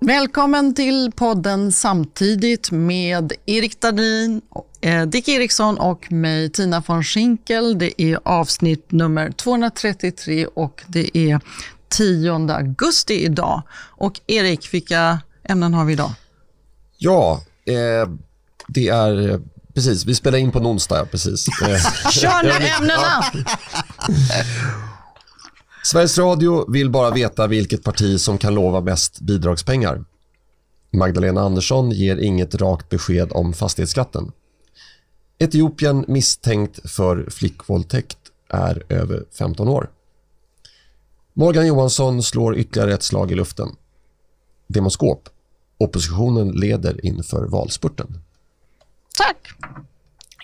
Välkommen till podden Samtidigt med Erik Dahlin, eh, Dick Eriksson och mig Tina von Schinkel. Det är avsnitt nummer 233 och det är 10 augusti idag. Och Erik, vilka ämnen har vi idag? Ja, eh, det är eh, precis. Vi spelar in på en onsdag, precis. Kör nu ämnena! Sveriges Radio vill bara veta vilket parti som kan lova mest bidragspengar. Magdalena Andersson ger inget rakt besked om fastighetsskatten. Etiopien misstänkt för flickvåldtäkt är över 15 år. Morgan Johansson slår ytterligare ett slag i luften. Demoskop. Oppositionen leder inför valspurten. Tack.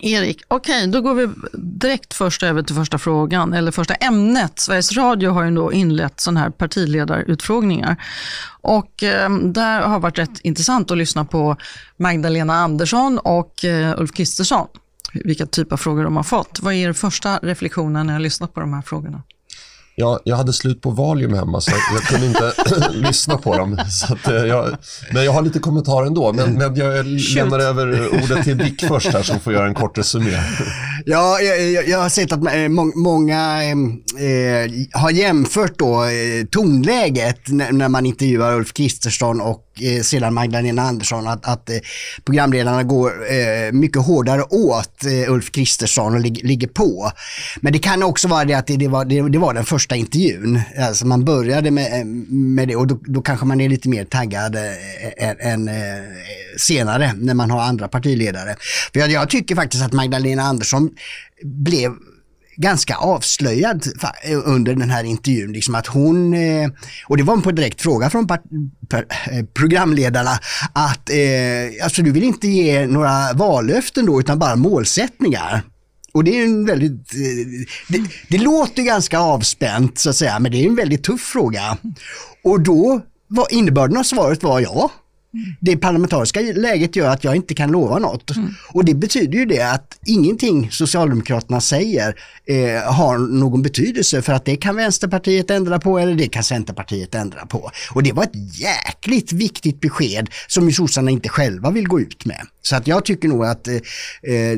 Erik, okej, okay, då går vi direkt först över till första frågan, eller första ämnet. Sveriges Radio har ju då inlett sådana här partiledarutfrågningar. Och eh, där har varit rätt intressant att lyssna på Magdalena Andersson och eh, Ulf Kristersson. Vilka typer av frågor de har fått. Vad är er första reflektionen när jag lyssnat på de här frågorna? Ja, jag hade slut på Valium hemma så jag kunde inte lyssna på dem. Så att, eh, jag, men jag har lite kommentarer ändå. Men, men jag lämnar över ordet till Dick först här som får göra en kort resumé. Ja, jag, jag har sett att eh, må, många eh, har jämfört då, eh, tonläget när, när, man intervjuar Ulf Kristersson och eh, Eh, sedan Magdalena Andersson. Att, att eh, programledarna går eh, mycket hårdare åt Ulf Kristersson och lig, ligger på. Men det kan också vara det att det, det, var, det, det var den första intervjun. Alltså man började med, med det och då, då kanske man är lite mer taggad än, än senare när man har andra partiledare. För jag, jag tycker faktiskt att Magdalena Andersson blev ganska avslöjad under den här intervjun. Liksom att hon, eh, och det var på direkt fråga från eh, programledarna, att eh, alltså du vill inte ge några vallöften då utan bara målsättningar. Och det är en väldigt, det, det, låter ganska avspänt så att säga, men det är en väldigt tuff fråga. Och då var innebörden av svaret var ja. Det parlamentariska läget gör att jag inte kan lova något. Mm. Och det betyder ju det att ingenting Socialdemokraterna säger eh, har någon betydelse för att det kan Vänsterpartiet ändra på eller det kan Centerpartiet ändra på. Och det var ett jäkligt viktigt besked som ju sossarna inte själva vill gå ut med. Så att jag tycker nog att eh, eh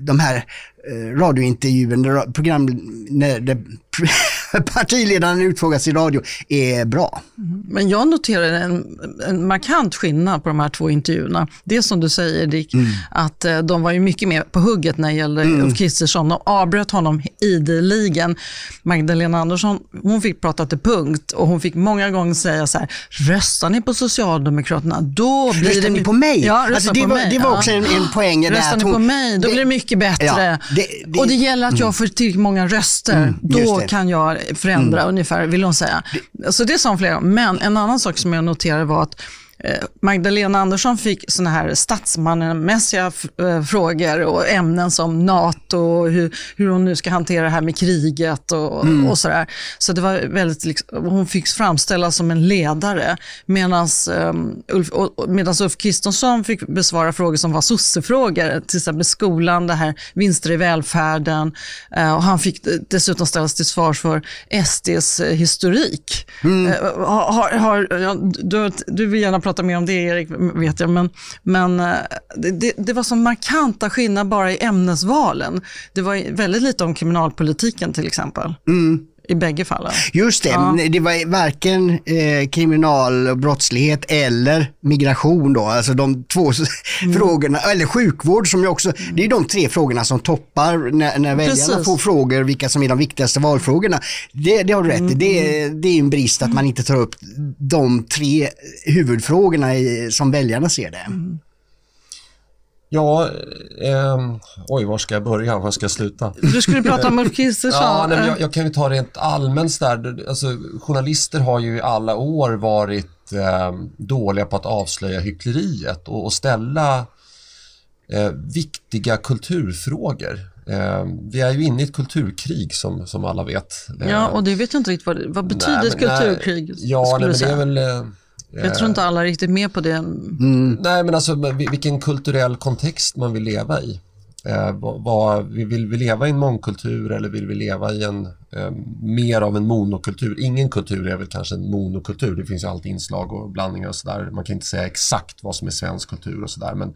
de här eh, radiointervjun, program, när det, partiledaren utfrågas i radio är bra. Men jag noterar en, en markant skillnad på de här två intervjuerna. Det som du säger Dick, mm. att eh, de var ju mycket mer på hugget när det gällde mm. Ulf Kristersson. De avbröt honom ideligen. Magdalena Andersson, hon fick prata till punkt och hon fick många gånger säga så här, röstar ni på Socialdemokraterna, då blir röstar det... ni på mig? Ja, alltså, det, var, det var också en, en poäng. Röstar ni på mig, då det, blir det mycket bättre. Ja, det, det, och det gäller att jag får tillräckligt många röster. Mm, då kan jag förändra mm. ungefär, vill hon säga. Så det sa hon flera gånger. Men en annan sak som jag noterade var att Magdalena Andersson fick såna här statsmannamässiga eh, frågor och ämnen som NATO och hur, hur hon nu ska hantera det här med kriget och, mm. och sådär. Så det var väldigt, liksom, hon fick framställas som en ledare medan um, Ulf, Ulf Kristersson fick besvara frågor som var sossefrågor, till exempel skolan, det här vinster i välfärden uh, och han fick dessutom ställas till svars för SDs historik. Mm. Uh, har, har, ja, du, du vill gärna prata mer om det Erik, vet jag, men, men eh, det, det var så markanta skillnader bara i ämnesvalen. Det var väldigt lite om kriminalpolitiken till exempel. Mm i bägge fallen. Just det, ja. det var varken eh, kriminal brottslighet eller migration då, alltså de två mm. frågorna, eller sjukvård som ju också, det är de tre frågorna som toppar när, när väljarna får frågor vilka som är de viktigaste valfrågorna. Det, det har du rätt i, mm. det, det är en brist att man inte tar upp de tre huvudfrågorna i, som väljarna ser det. Mm. Ja, eh, oj var ska jag börja, var ska jag sluta? Du skulle prata om Ulf Kristersson. ja, nej, jag, jag, kan ju ta rent allmänt där. Alltså, journalister har ju i alla år varit eh, dåliga på att avslöja hyckleriet och, och ställa eh, viktiga kulturfrågor. Eh, vi är ju inne i ett kulturkrig som, som alla vet. Ja, och det vet jag inte riktigt vad, vad betyder nej, men, kulturkrig? Nej, ja, nej, men det är väl eh, jag tror inte alla är riktigt med på det. Mm. Nej, men alltså vilken kulturell kontext man vill leva i. Eh, vad, vill vi leva i en mångkultur eller vill vi leva i en eh, mer av en monokultur. Ingen kultur är väl kanske en monokultur. Det finns ju alltid inslag och blandningar och sådär. Man kan inte säga exakt vad som är svensk kultur och sådär. Men,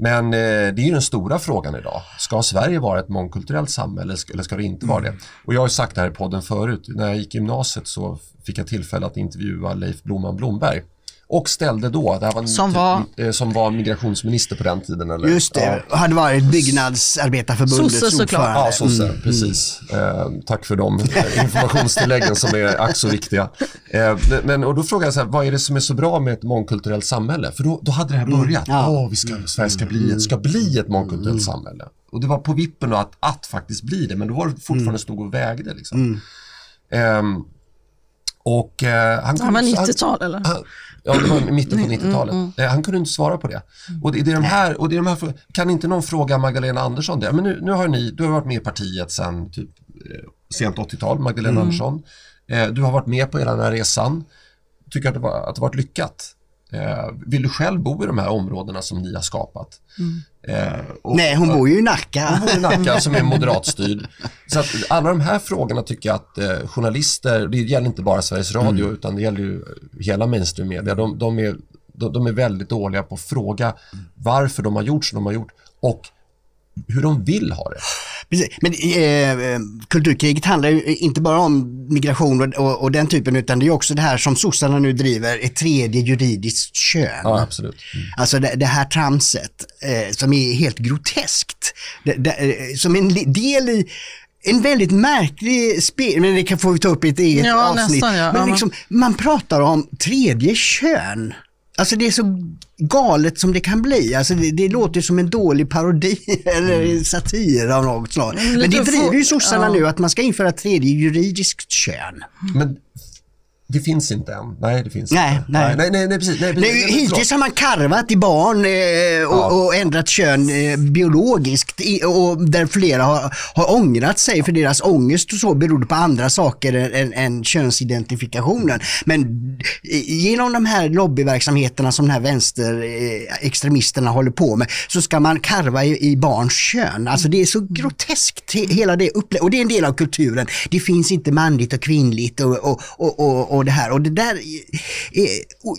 men eh, det är ju den stora frågan idag. Ska Sverige vara ett mångkulturellt samhälle eller ska det inte vara det? Och jag har sagt det här i podden förut. När jag gick i gymnasiet så fick jag tillfälle att intervjua Leif Blomman Blomberg och ställde då, det var som, var? Eh, som var migrationsminister på den tiden. Eller? Just det, ja. hade varit Byggnadsarbetarförbundets Sosse, ordförande. Ja, Sosse, mm. precis. Eh, tack för de informationstilläggen som är ack så viktiga. Eh, men, och då frågade jag så här, vad är det som är så bra med ett mångkulturellt samhälle? För då, då hade det här mm. börjat. Mm. Ja. Oh, vi ska, Sverige ska bli, ska bli ett mångkulturellt mm. samhälle. Och det var på vippen att, att faktiskt bli det, men då var det fortfarande mm. stod och vägde. Liksom. Um, och, eh, han, han var 90-tal eller? Han, Ja, det var mitten på 90-talet. Mm, mm, mm. Han kunde inte svara på det. Och det, är de här, och det är de här kan inte någon fråga Magdalena Andersson det? Men nu, nu har ni, du har varit med i partiet sedan typ, eh, sent 80-tal, Magdalena mm. Andersson. Eh, du har varit med på hela den här resan. Tycker att det, var, att det varit lyckat? Eh, vill du själv bo i de här områdena som ni har skapat? Eh, och, Nej, hon bor ju i Nacka. Hon bor i Nacka som är moderatstyrd. Så att alla de här frågorna tycker jag att eh, journalister, det gäller inte bara Sveriges Radio mm. utan det gäller ju hela mainstream-media, de, de, är, de, de, är väldigt dåliga på att fråga varför de har gjort som de har gjort och hur de vill ha det. Precis. Men eh, kulturkriget handlar ju inte bara om migration och, och, och, den typen utan det är också det här som sossarna nu driver, ett tredje juridiskt kön. Ja, absolut. Mm. Alltså det, det, här tramset eh, som är helt groteskt. Det, det, eh, som en del i en väldigt märklig spel, men det får vi ta upp i ett eget ja, avsnitt. Nästan, ja. Men liksom, man pratar om tredje kön. Alltså det är så galet som det kan bli. Alltså det, det låter som en dålig parodi eller mm. satir av något slag. Men det driver ju sossarna ja. nu att man ska införa tredje juridiskt kön. Men det finns inte än. Nej, det finns nej, inte. Nej, nej, nej, nej, precis. Nej, nej, nej, hittills har man karvat i barn eh, och, ja. och, ändrat kön eh, biologiskt i, och där flera har, har ångrat sig för deras ångest och så berodde på andra saker än, än könsidentifikationen. Men genom de här lobbyverksamheterna som de här vänsterextremisterna håller på med så ska man karva i, i barns kön. Alltså det är så groteskt hela det upplägget och det är en del av kulturen. Det finns inte manligt och kvinnligt och, och, och, och och det här. Och det där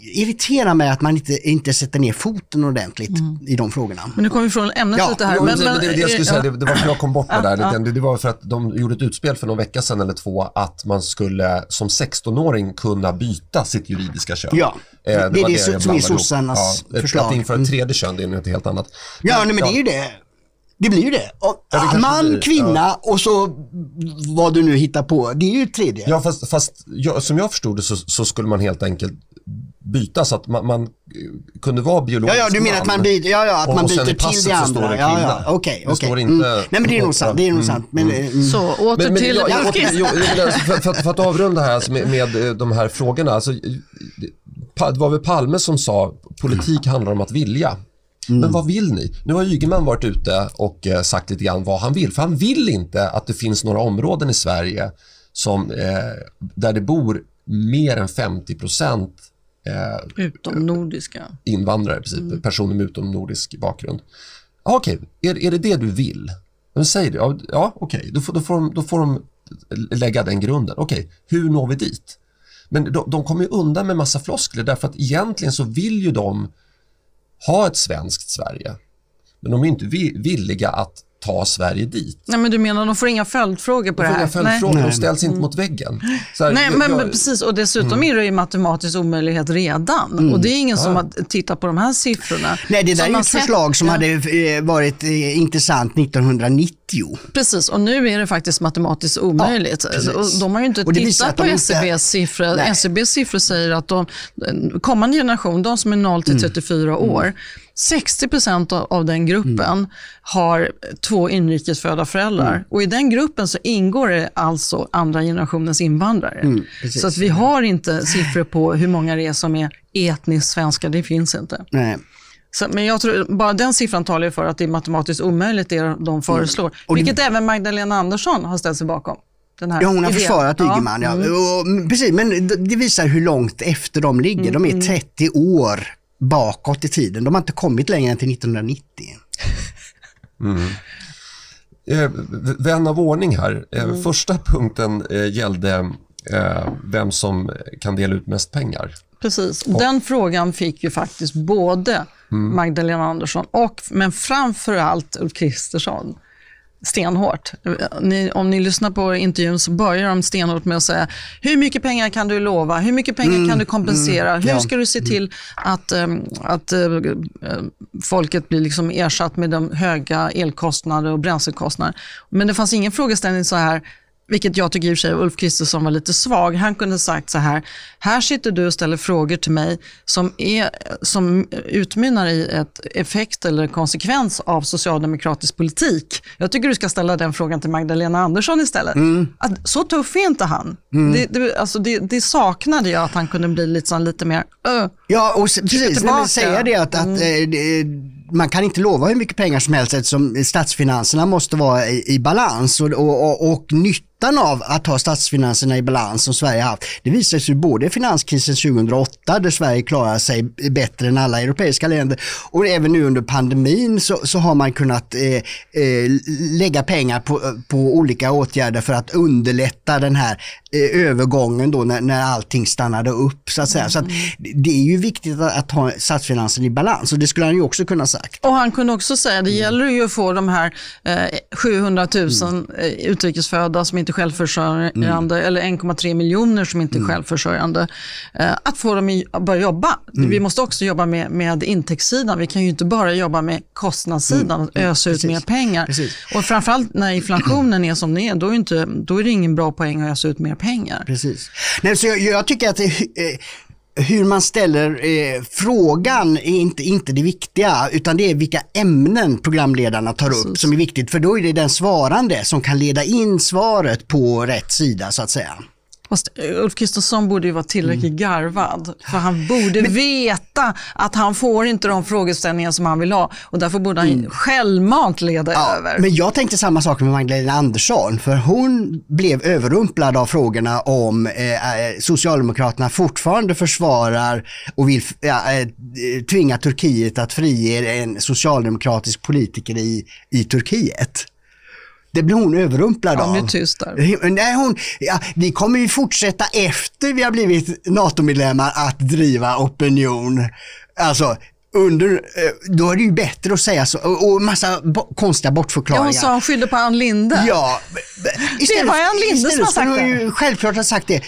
irriterar mig att man inte, inte sätter ner foten ordentligt mm. i de frågorna. Men nu kommer vi från ämnet ja, lite här. Men, men, det, det, jag skulle säga, det, det var för jag kom bort med där. Det, det, var för att de gjorde ett utspel för någon vecka sedan eller två att man skulle som 16-åring kunna byta sitt juridiska kön. Ja, det, eh, det, det är det, som är sossarnas ja, förslag. Att införa ett tredje kön, det är något helt annat. Ja, men, nej, men det är ju det. Det blir ju det. Och, ja, det man, blir, kvinna ja. och så vad du nu hittar på. Det är ju tredje. Ja, fast, fast jag, som jag förstod det så, så, skulle man helt enkelt byta så att man, man kunde vara biologisk Ja, ja, du menar att man byter, ja, ja, att man byter till det andra. Det ja, ja, okej, okej. Okay, mm. Nej, men det är nog sant. Det är nog sant. Men, mm. mm. Så, åter men, men, till... Jag, åter, jo, för, för, för, att avrunda här alltså med, med eh, de här frågorna. Alltså, det var väl Palme som sa politik handlar om att vilja. Mm. Men vad vill ni? Nu har Ygeman varit ute och eh, sagt lite grann vad han vill. För han vill inte att det finns några områden i Sverige som, eh, där det bor mer än 50 procent eh, utomnordiska invandrare, precis, mm. personer med utomnordisk bakgrund. Okej, okay. är, är det det du vill? Men säg det. Ja, ja okej, okay. då, får, då, får de, då får de lägga den grunden. Okej, okay. hur når vi dit? Men de, de kommer ju undan med massa floskler därför att egentligen så vill ju de ha ett svenskt Sverige. Men de är inte villiga att ta Sverige dit. Nej, men du menar de får inga följdfrågor på de det här? Inga följdfrågor, Nej. de ställs inte mot väggen. Här, Nej, men, jag, precis. Och dessutom mm. är det ju matematisk omöjlighet redan. Mm. Och det är ingen ja. som har tittat på de här siffrorna. Nej, det där är ett förslag som ja. hade eh, varit eh, intressant 1990. Precis, och nu är det faktiskt matematiskt omöjligt. Ja, de har ju inte tittat på SCBs inte... siffror. Nej. SCBs siffror säger att de, kommande generation, de som är 0 till 34 mm. år, 60 procent av den gruppen mm. har två inrikesfödda föräldrar. Mm. Och I den gruppen så ingår det alltså andra generationens invandrare. Mm, så att vi har inte siffror på hur många det är som är etniskt svenska. Det finns inte. Nej. Så, men jag tror bara den siffran talar för att det är matematiskt omöjligt det de föreslår. Mm. Vilket det... även Magdalena Andersson har ställt sig bakom. ja, hon har idén. försvarat Ygeman. Ja. Mm. Och, precis, men det visar hur långt efter de ligger. De är 30 mm. år bakåt i tiden. De har inte kommit längre än till 1990. Mm. eh, vän av ordning här. Eh, mm. Första punkten eh, gällde vem som kan dela ut mest pengar. Precis. Den frågan fick ju faktiskt både mm. Magdalena Andersson och, men framför allt Ulf Kristersson stenhårt. Ni, om ni lyssnar på intervjun så börjar de stenhårt med att säga hur mycket pengar kan du lova? Hur mycket pengar mm, kan du kompensera? Mm, hur ska du se mm. till att, um, att uh, folket blir liksom ersatt med de höga elkostnader och bränslekostnader? Men det fanns ingen frågeställning så här, vilket jag tycker i och för sig Ulf Kristersson var lite svag. Han kunde sagt så här, här sitter du och ställer frågor till mig som, är, som utmynnar i ett effekt eller konsekvens av socialdemokratisk politik. Jag tycker du ska ställa den frågan till Magdalena Andersson istället. Mm. Att, så tuff är inte han. Mm. Det, det, alltså det, det, saknade jag att han kunde bli lite, lite mer, uh, Ja, och precis, men säga det att, mm. att äh, man kan inte lova hur mycket pengar som helst eftersom statsfinanserna måste vara i, i balans och, och, och, och nyttan av att ha statsfinanserna i balans som Sverige har haft, det visar sig både i finanskrisen 2008 där Sverige klarar sig bättre än alla europeiska länder och även nu under pandemin så, så har man kunnat eh, eh, lägga pengar på, på olika åtgärder för att underlätta den här övergången då när, när allting stannade upp så att säga. Så att, det är ju viktigt att, att ha statsfinanserna i balans och det skulle han ju också kunna sagt. Och han kunde också säga, det mm. gäller ju att få de här eh, 700 000 mm. utrikesfödda som inte är självförsörjande mm. eller 1,3 miljoner som inte är mm. självförsörjande, eh, att få dem att börja jobba. Mm. Vi måste också jobba med, med intäktssidan. Vi kan ju inte bara jobba med kostnadssidan och ösa ut mer pengar. Precis. Och framförallt när inflationen är som den är, då är, inte, då är det ingen bra poäng att ösa ut mer pengar. Precis. Nej, så jag, jag tycker att det, eh, hur man ställer eh, frågan är inte, inte det viktiga utan det är vilka ämnen programledarna tar upp som är viktigt för då är det den svarande som kan leda in svaret på rätt sida så att säga. Fast Ulf Kristersson borde ju vara tillräckligt mm. garvad. För han borde men, veta att han får inte de frågeställningar som han vill ha. Och därför borde han mm. självmant leda ja, över. Men jag tänkte samma sak med Magdalena Andersson. För hon blev överrumplad av frågorna om eh, eh Socialdemokraterna fortfarande försvarar och vill eh, tvinga Turkiet att frige en socialdemokratisk politiker i, i Turkiet. Det blir hon överrumplad av. Hon tyst där. Nej, hon, ja, vi kommer ju fortsätta efter vi har blivit NATO-medlemmar att driva opinion. Alltså, under, eh, då är det ju bättre att säga så och massa bo konstiga bortförklaringar. Ja, hon sa hon skyllde på Ann Linde. Ja, istället, det var Ann Linde som har sagt det. Ju självklart ha sagt det.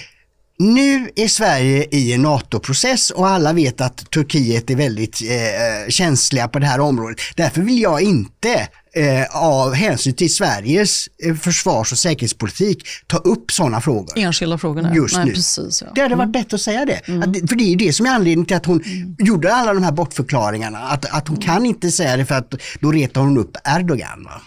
Nu är Sverige i en NATO-process och alla vet att Turkiet är väldigt eh, känsliga på det här området. Därför vill jag inte eh, av hänsyn till Sveriges eh, försvars och säkerhetspolitik ta upp sådana frågor. Enskilda frågor? Just nej, nu. Precis, ja. Det hade varit mm. bättre att säga det. Mm. Att, för det är det som är anledningen till att hon mm. gjorde alla de här bortförklaringarna. Att, att hon kan inte säga det för att då retar hon upp Erdogan. Va?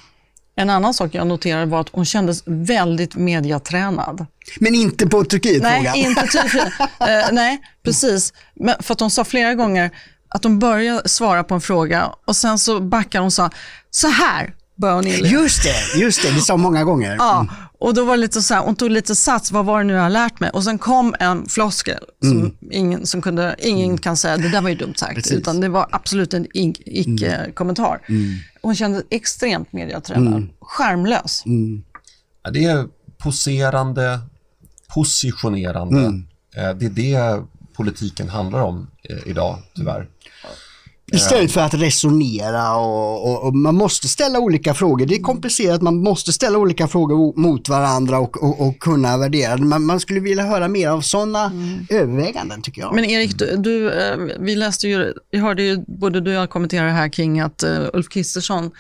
En annan sak jag noterade var att hon kändes väldigt mediatränad. Men inte på Turkiet-frågan? Nej, inte Turkiet. uh, nej, precis. Men för att hon sa flera gånger att hon började svara på en fråga och sen så backar hon och sa, så här började hon inleda. Just det, just det, det sa många gånger. Mm. Ja, och då var det lite så här, hon tog lite sats, vad var det nu jag har lärt mig? Och sen kom en floskel som, mm. ingen, som kunde, ingen mm. kan säga, det där var ju dumt sagt, Precis. utan det var absolut en icke-kommentar. Mm. mm. Hon kände extremt mediatränad, mm. skärmlös. Mm. Ja, det är poserande, positionerande. Mm. Eh, det är det politiken handlar om eh, idag, tyvärr. Istället för att resonera och, och, och, man måste ställa olika frågor. Det är komplicerat, man måste ställa olika frågor mot varandra och, och kunna värdera. Man, man skulle vilja höra mer av sådana mm. överväganden tycker jag. Men Erik, du, du, eh, vi läste ju, vi hörde ju både du och jag kommentera här kring att uh, Ulf Kristersson Eh,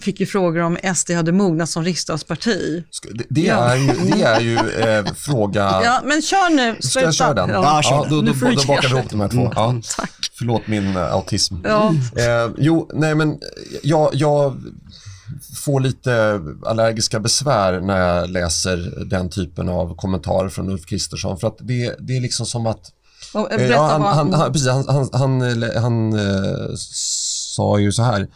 fick ju frågor om SD hade mognat som riksdagsparti. Det, det är ju, det är ju eh, fråga... Ja, men kör nu. Ska jag köra den? Ja, ja, då, då, då, då bakar vi ihop de här två. Ja. Mm, tack. Förlåt min uh, autism. Ja. Eh, jo, nej men jag, jag får lite allergiska besvär när jag läser den typen av kommentarer från Ulf Kristersson. För att det, det är liksom som att... Ja, han, han, han, precis, han, han, han, han, han sa ju så här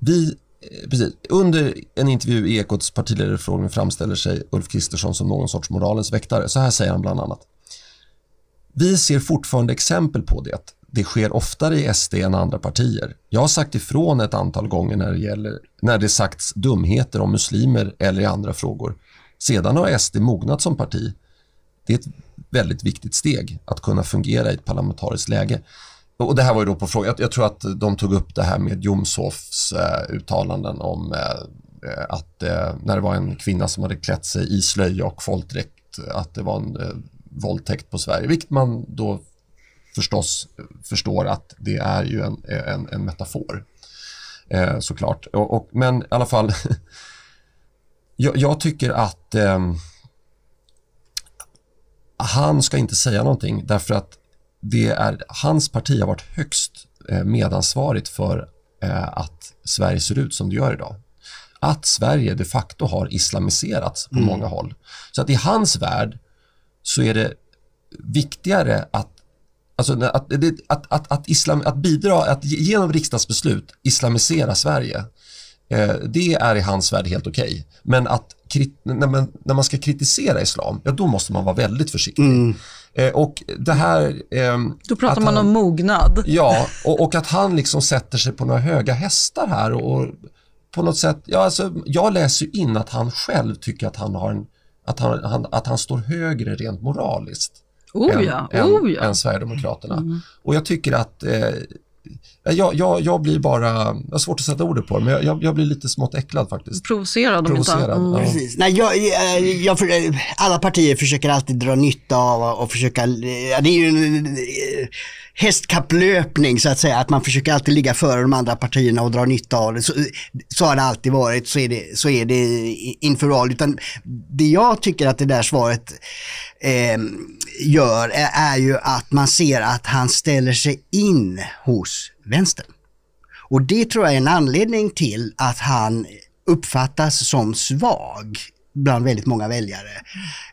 vi, eh, precis, under en intervju i Ekots partiledarförfrågning framställer sig Ulf Kristersson som någon sorts moralens väktare. Så här säger han bland annat. Vi ser fortfarande exempel på det. det sker oftare i SD än andra partier. Jag har sagt ifrån ett antal gånger när det, gäller, när det sagts dumheter om muslimer eller i andra frågor. Sedan har SD mognat som parti. Det är ett väldigt viktigt steg att kunna fungera i ett parlamentariskt läge. Och det här var ju då på fråga, jag, jag tror att de tog upp det här med Jomshofs eh, uttalanden om eh, eh, att eh, när det var en kvinna som hade klätt sig i slöja och folkdräkt, att det var en eh, våldtäkt på Sverige, vilket man då förstås eh, förstår att det är ju en, eh, en, en metafor. Eh, såklart. Och, och, men i alla fall, jag, jag, tycker att eh, han ska inte säga någonting därför att det är, hans parti har varit högst eh, medansvarigt för eh, att Sverige ser ut som det gör idag. Att Sverige de facto har islamiserats på mm. många håll. Så att i hans värld så är det viktigare att Alltså att, att, att, att, islam, att bidra, att genom riksdagsbeslut islamisera Sverige, eh, det är i hans värld helt okej. Okay. Men att när man, när man ska kritisera islam, ja då måste man vara väldigt försiktig. Mm. Eh, och det här... Eh, då pratar man han, om mognad. Ja, och, och, att han liksom sätter sig på några höga hästar här och, och på något sätt, ja alltså jag läser ju in att han själv tycker att han har en, att han, han att han står högre rent moraliskt oh än, ja, oh ja. än Sverigedemokraterna. Mm. Och jag tycker att eh, jag, jag, jag blir bara, jag har svårt att sätta ordet på det, men jag, jag blir lite smått äcklad faktiskt. Provocerad om inte mm. ja. Precis. Nej, jag, jag, Alla partier försöker alltid dra nytta av och försöka, det är ju eh, hästkapplöpning så att säga, att man försöker alltid ligga före de andra partierna och dra nytta av det. Så, så har det alltid varit, så är det, så är det inför val. Utan det jag tycker att det där svaret eh, gör är, är ju att man ser att han ställer sig in hos vänstern. Och det tror jag är en anledning till att han uppfattas som svag bland väldigt många väljare.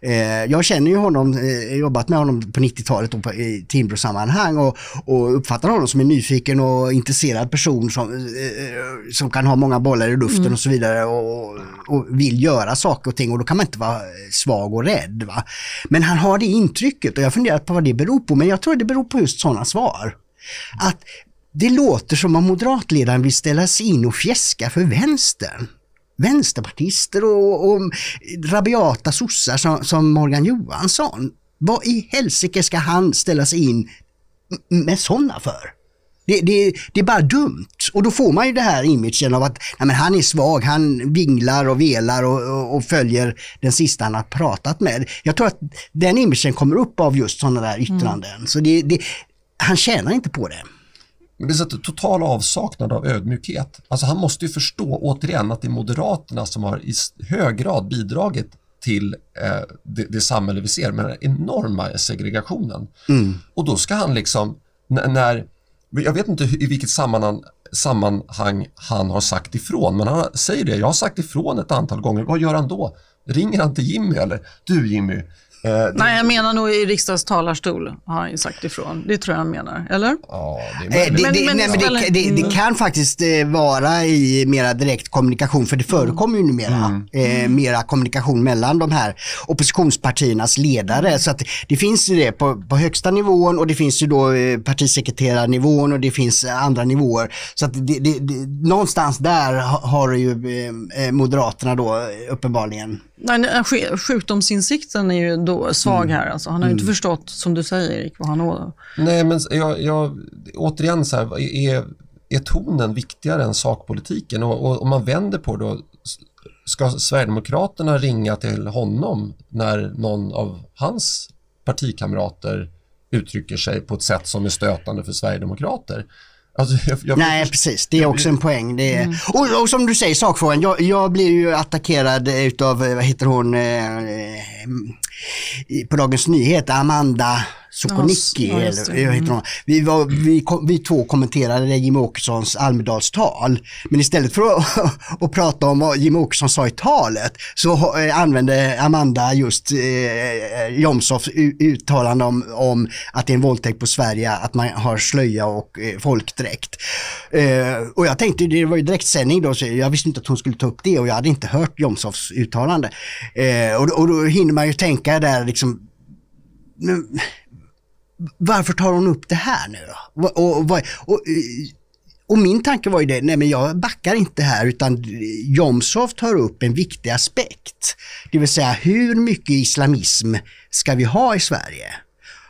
Eh, jag känner ju honom, eh, jobbat med honom på 90-talet och på, i Timbro-sammanhang och, och uppfattar honom som en nyfiken och intresserad person som, eh, som kan ha många bollar i luften mm. och så vidare och, och, vill göra saker och ting och då kan man inte vara svag och rädd. Va? Men han har det intrycket och jag har funderat på vad det beror på men jag tror det beror på just sådana svar. Att det låter som om moderatledaren vill ställa sig in och fjäska för vänstern vänsterpartister och, och rabiata sossar som, som Morgan Johansson. Vad i helsike ska han ställa sig in med sådana för? Det, det, det, är bara dumt. Och då får man ju det här imagen av att nej, men han är svag, han vinglar och velar och, och, och, följer den sista han har pratat med. Jag tror att den imagen kommer upp av just sådana där yttranden. Mm. Så det, han tjänar inte på det. Men det är så att total avsaknad av ödmjukhet. Alltså han måste ju förstå återigen att det är Moderaterna som har i hög grad bidragit till eh, det, det samhälle vi ser med den enorma segregationen. Mm. Och då ska han liksom, när, jag vet inte i vilket sammanhang, sammanhang han har sagt ifrån, men han säger det, jag har sagt ifrån ett antal gånger, vad gör han då? Ringer han till Jimmy eller? Du Jimmy, Eh, Nej, jag menar nog i riksdagens talarstol har han ju sagt ifrån. Det tror jag han menar, eller? Ja, det, är eh, det, men, det, det, det, kan faktiskt eh, vara i mera direkt kommunikation, för det förekommer ju numera mm. eh, mera kommunikation mellan de här oppositionspartiernas ledare. Så att det finns ju det på, på högsta nivån och det finns ju då eh, partisekreterarnivån och det finns andra nivåer. Så att det, det, någonstans där har ju eh, Moderaterna då uppenbarligen Nej, sjukdomsinsikten är ju då svag mm. här. Alltså. Han har ju inte mm. förstått, som du säger Erik, vad han har. Nej, men jag, jag, återigen så här, är, är tonen viktigare än sakpolitiken? Och, och om man vänder på det, ska Sverigedemokraterna ringa till honom när någon av hans partikamrater uttrycker sig på ett sätt som är stötande för Sverigedemokrater? Alltså, jag, jag, Nej, precis. Det är också en poäng. Det är, mm. och, och, som du säger, sakfrågan. Jag, jag blir ju attackerad utav, vad heter hon, eh, eh på Dagens Nyheter, Amanda Sokonicki, ja, eller hur heter hon? Vi, var, vi, vi två kommenterade Jimmie Åkessons Almedalstal. Men istället för att, att prata om vad Jimmie Åkesson sa i talet så eh, använde Amanda just eh, Jomshofs uttalande om, om att det är en våldtäkt på Sverige, att man har slöja och eh, folkdräkt. Eh, och jag tänkte, det var ju direktsändning då, så jag visste inte att hon skulle ta upp det och jag hade inte hört Jomshofs uttalande. Eh, och, och då hinner man ju tänka där liksom, varför tar hon upp det här nu då? Och, och, och, och, och min tanke var ju det, nej men jag backar inte här utan Jomshof tar upp en viktig aspekt. Det vill säga hur mycket islamism ska vi ha i Sverige?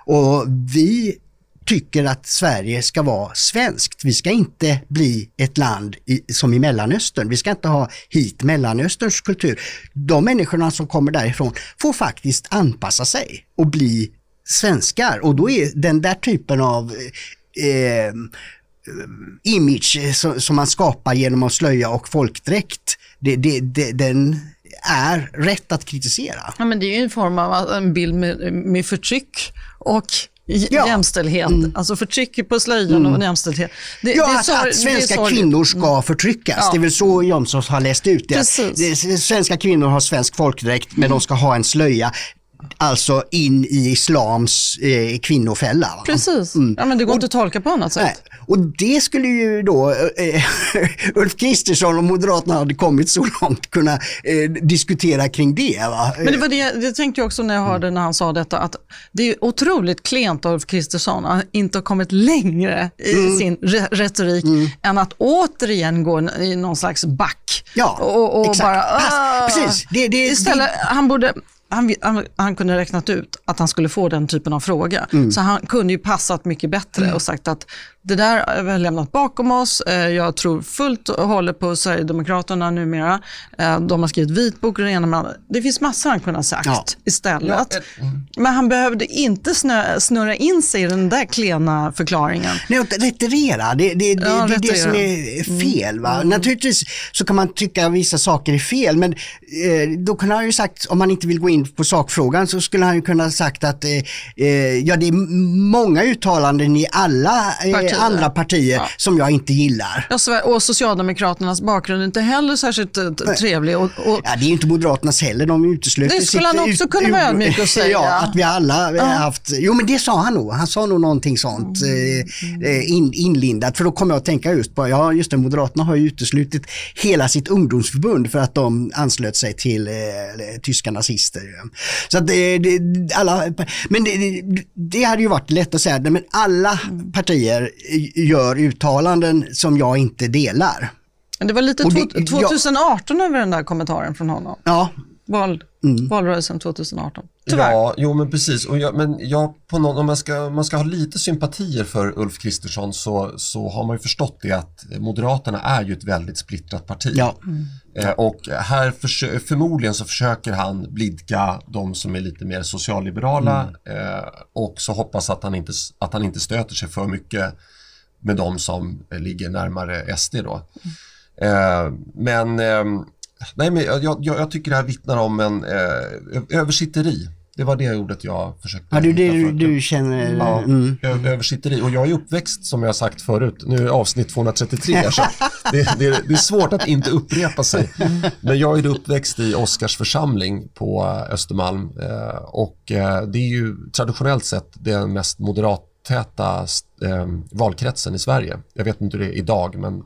Och vi tycker att Sverige ska vara svenskt. Vi ska inte bli ett land i, som i Mellanöstern. Vi ska inte ha hit Mellanösterns kultur. De människorna som kommer därifrån får faktiskt anpassa sig och bli svenskar och då är den där typen av eh, image som, man skapar genom att slöja och folkdräkt, det, det, det, den är rätt att kritisera. Ja, men det är ju en form av en bild med, med förtryck och ja. jämställdhet. Mm. Alltså förtryck på slöjan mm. och jämställdhet. Det, ja, det att, att, svenska kvinnor ska mm. förtryckas. Ja. Det är väl så Jomshof har läst ut det. det. Svenska kvinnor har svensk folkdräkt men de ska ha en slöja alltså in i islams eh, kvinnofälla. Va? Precis, mm. ja, men det går och, inte att tolka på annat sätt. Nej. Och det skulle ju då eh, Ulf Kristersson och Moderaterna hade kommit så långt kunna eh, diskutera kring det. Va? Men det var det jag tänkte också när jag hörde när han sa detta att det är otroligt klent av Ulf Kristersson att inte ha kommit längre i mm. sin re retorik mm. än att återigen gå i någon slags back. Ja, och, och exakt. Bara, Pass, precis. Det, det, Istället, det, han borde han, han, han, kunde räknat ut att han skulle få den typen av fråga. Mm. Så han kunde ju passat mycket bättre mm. och sagt att det där har vi lämnat bakom oss. Eh, jag tror fullt och håller på Sverigedemokraterna numera. Eh, de har skrivit vitbok och det Det finns massor han kunde ha sagt ja. istället. Ja. Men han behövde inte snö, snurra in sig i den där klena förklaringen. Nej, retirera, det, det, det, ja, det är det som är mm. fel. Va? Mm. Naturligtvis så kan man tycka att vissa saker är fel, men eh, då kunde han ju sagt, om man inte vill gå in på sakfrågan, så skulle han ju kunna ha sagt att eh, eh ja, det är många uttalanden i alla eh, andra partier ja. som jag inte gillar. Ja, och Socialdemokraternas bakgrund är inte heller särskilt eh, trevlig. Och, och... Ja, det är inte Moderaternas heller, de utesluter Det skulle han också kunna vara ödmjuk och säga. Ja, att vi alla ja. haft, jo men det sa han nog, han sa nog någonting sånt mm. eh, in, inlindat. För då kommer jag att tänka just på, ja just det, Moderaterna har ju uteslutit hela sitt ungdomsförbund för att de anslöt sig till eh, tyska nazister. Så att det, det alla, men det, det, hade ju varit lätt att säga, men alla mm. partier gör uttalanden som jag inte delar. Det var lite det, 2018 ja, över den där kommentaren från honom. Ja. Val, mm. Valrörelsen 2018. Tyvärr. Ja, jo men precis. Och jag, men jag, på någon, om man ska, man ska ha lite sympatier för Ulf Kristersson så, så har man ju förstått det att Moderaterna är ju ett väldigt splittrat parti. Ja. Mm. Eh, och här för, förmodligen så försöker han blidka de som är lite mer socialliberala mm. eh, och så hoppas att han, inte, att han inte stöter sig för mycket med de som ligger närmare SD då. Eh, men, eh, nej, men jag, jag, jag, tycker det här vittnar om en eh, översitteri. Det var det ordet jag försökte Ja, du, du, du känner... Ja, mm. översitteri. Och jag är uppväxt, som jag sagt förut, nu är avsnitt 233, så det, det, det, är svårt att inte upprepa sig. Men jag är uppväxt i Oskars församling på Östermalm eh, och eh, det är ju traditionellt sett den mest moderat täta eh, valkretsen i Sverige. Jag vet inte hur det är idag, men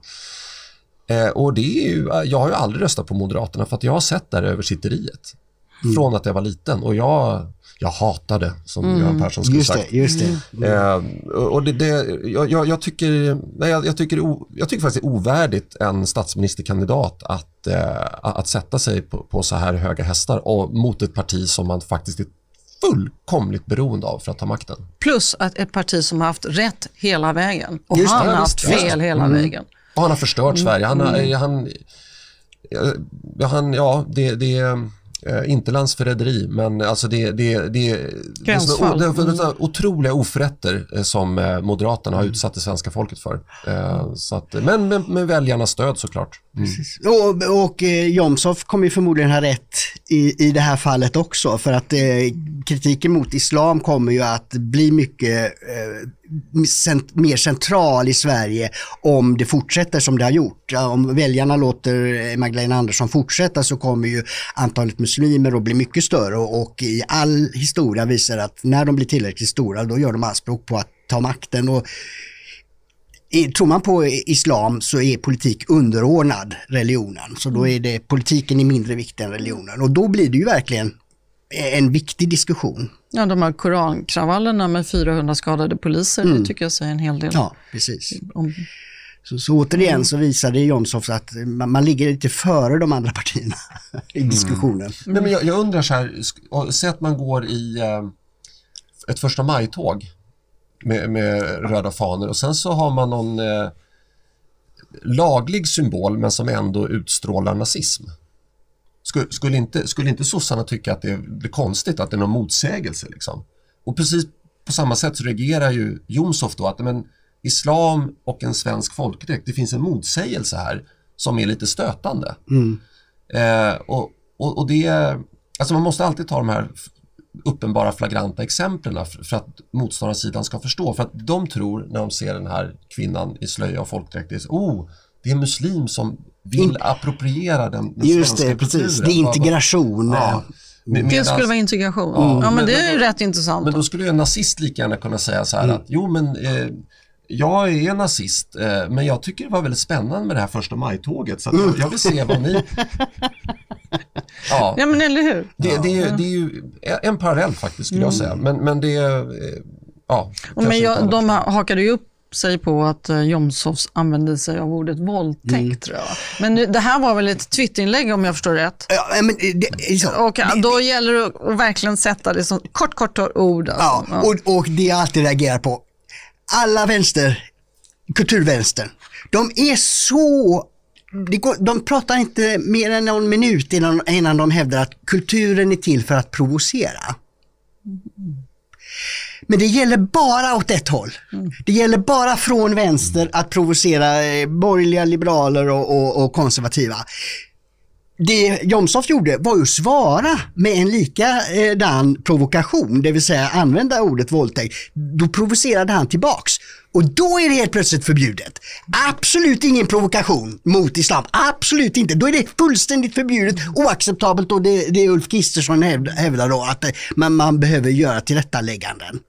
och det är ju, jag har ju aldrig röstat på Moderaterna för att jag har sett det här översitteriet mm. från att jag var liten och jag, jag hatade som mm. Göran Persson skulle just sagt. Det, just det. Mm. Eh, och det, det jag, jag, tycker, nej, jag, jag, tycker jag tycker faktiskt det är ovärdigt en statsministerkandidat att, eh, att sätta sig på, på så här höga hästar och mot ett parti som man faktiskt är fullkomligt beroende av för att ta makten. Plus att ett parti som har haft rätt hela vägen och Just han har haft fel hela mm. vägen. Och han har förstört mm. Sverige. Han, mm. han, han, ja, det, det Eh, inte landsförräderi, men alltså det, det, det, det, är, det är otroliga oförrätter eh, som eh, Moderaterna har utsatt det svenska folket för. Så att, men med, med väljarnas stöd såklart. Mm. Och, och eh, Jomshof kommer förmodligen ha rätt i, i det här fallet också för att eh, kritiken mot islam kommer ju att bli mycket eh, cent mer central i Sverige om det fortsätter som det har gjort. Om väljarna låter eh, Magdalena Andersson fortsätta så kommer ju antalet muslimer att bli mycket större och, och i all historia visar att när de blir tillräckligt stora då gör de anspråk på att ta makten. Och Tror man på islam så är politik underordnad religionen. Så då är det politiken är mindre viktig än religionen och då blir det ju verkligen en viktig diskussion. Ja, de här korankravallerna med 400 skadade poliser, mm. det tycker jag säger en hel del. Ja, precis. Om... Så, så återigen så visade Jomshof att man, man, ligger lite före de andra partierna i mm. diskussionen. Mm. Nej, men jag, jag, undrar så här, säg att man går i eh, ett första maj-tåg med, med, röda fanor och sen så har man någon eh, laglig symbol men som ändå utstrålar nazism. Skulle, skulle, inte, skulle inte sossarna tycka att det blir konstigt, att det är någon motsägelse? Liksom? Och precis på samma sätt så reagerar ju Jomshof då att men, islam och en svensk folkdräkt, det finns en motsägelse här som är lite stötande. Mm. Eh, och, och, och, det, alltså man måste alltid ta de här uppenbara flagranta exemplen för att motståndarsidan ska förstå. För att de tror när de ser den här kvinnan i slöja och folkdräkt, oh, det är en muslim som vill In... appropriera den, den Just det, precis. Det är integration. Ja. Med, det skulle vara integration. Ja, ja men, men, det är ju rätt intressant. Men då skulle ju en nazist lika gärna kunna säga så här mm. att jo men eh, jag är nazist eh, men jag tycker det var väldigt spännande med det här första majtåget så mm. jag vill se vad ni... Ja, ja men eller hur. Det, det, är, det är ju en parallell faktiskt skulle jag mm. säga men, men det är... Eh, ja, men jag, de hakade ju upp sig på att uh, Jomshofs använde sig av ordet våldtäkt mm. tror jag. Men det här var väl ett Twitterinlägg om jag förstår rätt? Ja, men det, så, och det, då gäller det att verkligen sätta det som kort, kort ord. Alltså. Ja, ja. Och, och det jag alltid reagerar på, alla vänster, kulturvänstern, de är så de pratar inte mer än någon minut innan, innan de hävdar att kulturen är till för att provocera. Men det gäller bara åt ett håll. Mm. Det gäller bara från vänster att provocera eh, borgerliga liberaler och, och, och konservativa. Det Jomshof gjorde var ju att svara med en likadan eh, provokation, det vill säga använda ordet våldtäkt. Då provocerade han tillbaks. Och då är det helt plötsligt förbjudet. Absolut ingen provokation mot islam. Absolut inte. Då är det fullständigt förbjudet, oacceptabelt och det, det Ulf Kristersson hävdar då att eh, man, man behöver göra tillrättalägganden.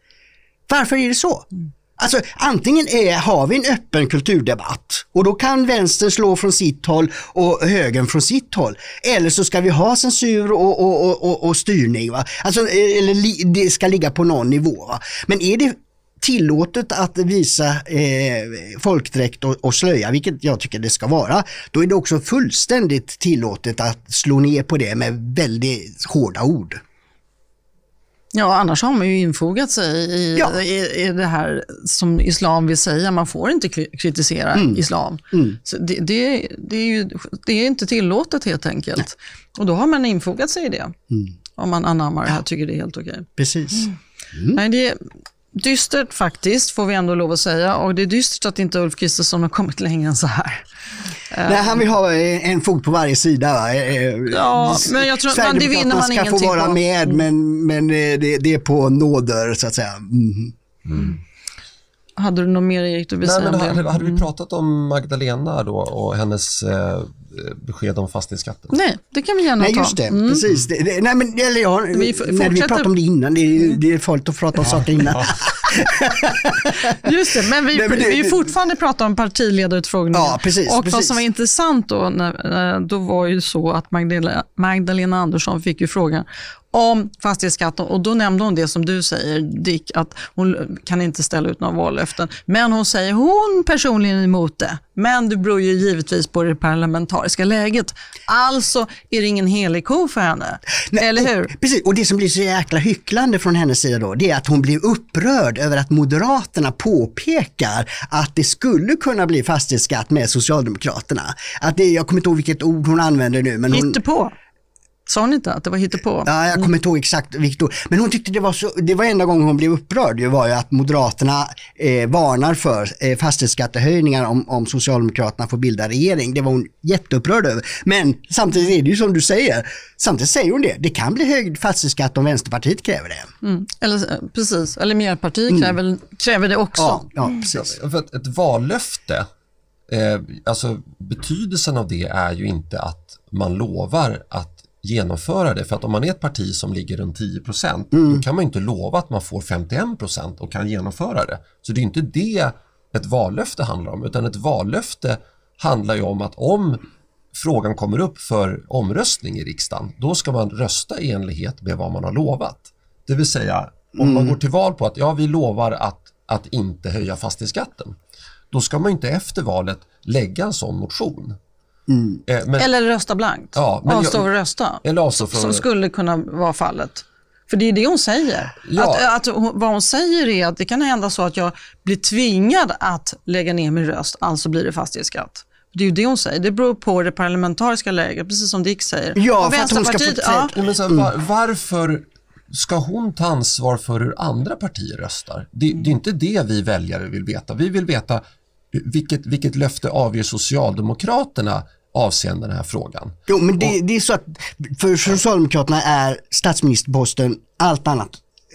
Varför är det så? Mm. Alltså antingen är, har vi en öppen kulturdebatt och då kan vänstern slå från sitt håll och högern från sitt håll. Eller så ska vi ha censur och, och, och, och styrning. Va? Alltså, eh, eller det ska ligga på någon nivå. Va? Men är det tillåtet att visa eh, folkdräkt och, och slöja, vilket jag tycker det ska vara, då är det också fullständigt tillåtet att slå ner på det med väldigt hårda ord. Ja, annars har man ju infogat sig i, ja. i, i, det här som islam vill säga. Man får inte kritisera mm. islam. Mm. Det, det, det, är ju, det är inte tillåtet helt enkelt. Nej. Och då har man infogat sig i det. Mm. Om man anammar det här tycker det är helt okej. Precis. Mm. Mm. Nej, det, dystert faktiskt, får vi ändå lov att säga. Och det är dystert att inte Ulf Kristersson har kommit längre än så här. Nej, han vill ha en fot på varje sida. Va? Eh, eh, ja, men jag tror att det vinner man ingenting på. ska få vara med, mm. men, men eh, det, det, är på nåder så att säga. Mm. Mm. Hade du något mer Erik du vill säga? Men hade, hade vi mm. pratat om Magdalena då och hennes eh, besked om fastighetsskatten? Nej, det kan vi gärna nej, ta. Just det, mm. precis. Det, det, nej, men, eller ja, vi, när vi pratade om det innan, det är, det är farligt att prata om ja. saker innan. just det, men vi, nej, men det, vi fortfarande pratar om partiledarutfrågningen. Ja, precis, och precis. vad som var intressant då, när, då var ju så att Magdalena, Magdalena Andersson fick ju frågan om fastighetsskatten och då nämnde hon det som du säger Dick, att hon kan inte ställa ut några vallöften. Men hon säger hon personligen är emot det. Men det beror ju givetvis på det parlamentariska läget. Alltså är det ingen helig ko för henne. Nej, Eller hur? Och, precis, och det som blir så jäkla hycklande från hennes sida då, det är att hon blir upprörd över att Moderaterna påpekar att det skulle kunna bli fastighetsskatt med Socialdemokraterna. Att det, jag kommer inte ihåg vilket ord hon använder nu. Men hon, Hittepå. Sa hon inte att det var hittepå? Ja, jag kommer inte ihåg exakt vilket ord. Men hon tyckte det var så, det var enda gången hon blev upprörd, det var ju att Moderaterna eh, varnar för eh, fastighetsskattehöjningar om, om Socialdemokraterna får bilda regering. Det var hon jätteupprörd över. Men samtidigt är det ju som du säger, samtidigt säger hon det, det kan bli höjd fastighetsskatt om Vänsterpartiet kräver det. Mm. Eller, eh, precis, eller Miljöpartiet mm. kräver, kräver det också. Ja, ja precis. För ett, ett vallöfte, eh, alltså betydelsen av det är ju inte att man lovar att genomföra det. För att om man är ett parti som ligger runt 10 mm. då kan man inte lova att man får 51% och kan genomföra det. Så det är inte det ett vallöfte handlar om, utan ett vallöfte handlar ju om att om frågan kommer upp för omröstning i riksdagen, då ska man rösta i enlighet med vad man har lovat. Det vill säga, om mm. man går till val på att ja, vi lovar att, att inte höja fastighetsskatten, då ska man inte efter valet lägga en sån motion. Mm. Eh, men, eller rösta blankt. Ja, avstå från att rösta. Eller avstå från... Som skulle kunna vara fallet. För det är det hon säger. Ja. Att, att, vad hon säger är att det kan hända så att jag blir tvingad att lägga ner min röst, alltså blir det fastighetsskatt. Det är ju det hon säger. Det beror på det parlamentariska läget, precis som Dick säger. Ja, för att hon ska få ja. Men så, var, Varför ska hon ta ansvar för hur andra partier röstar? Det, det, är inte det vi väljare vill veta. Vi vill veta vilket, vilket löfte avger Socialdemokraterna avseende den här frågan. Jo, men det, det är så att för Socialdemokraterna är statsministerposten allt annat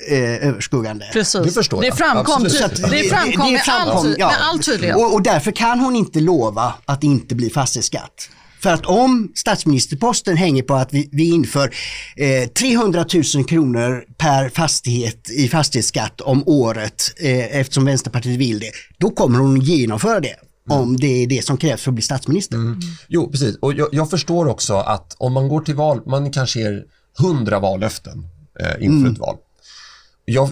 eh, överskuggande. Precis. Det förstår jag. Det framkom, det, det framkom, det, framkom med, all, ja. med all tydlighet. Och, och, därför kan hon inte lova att det inte blir fastighetsskatt. För att om statsministerposten hänger på att vi, vi inför eh, 300 000 kronor per fastighet i fastighetsskatt om året eh, eftersom Vänsterpartiet vill det, då kommer hon genomföra det. Mm. Om det är det som krävs för att bli statsminister. Mm. Jo, precis. Och jag, jag, förstår också att om man går till val, man kanske ger hundra vallöften eh, inför mm. ett val. Jag,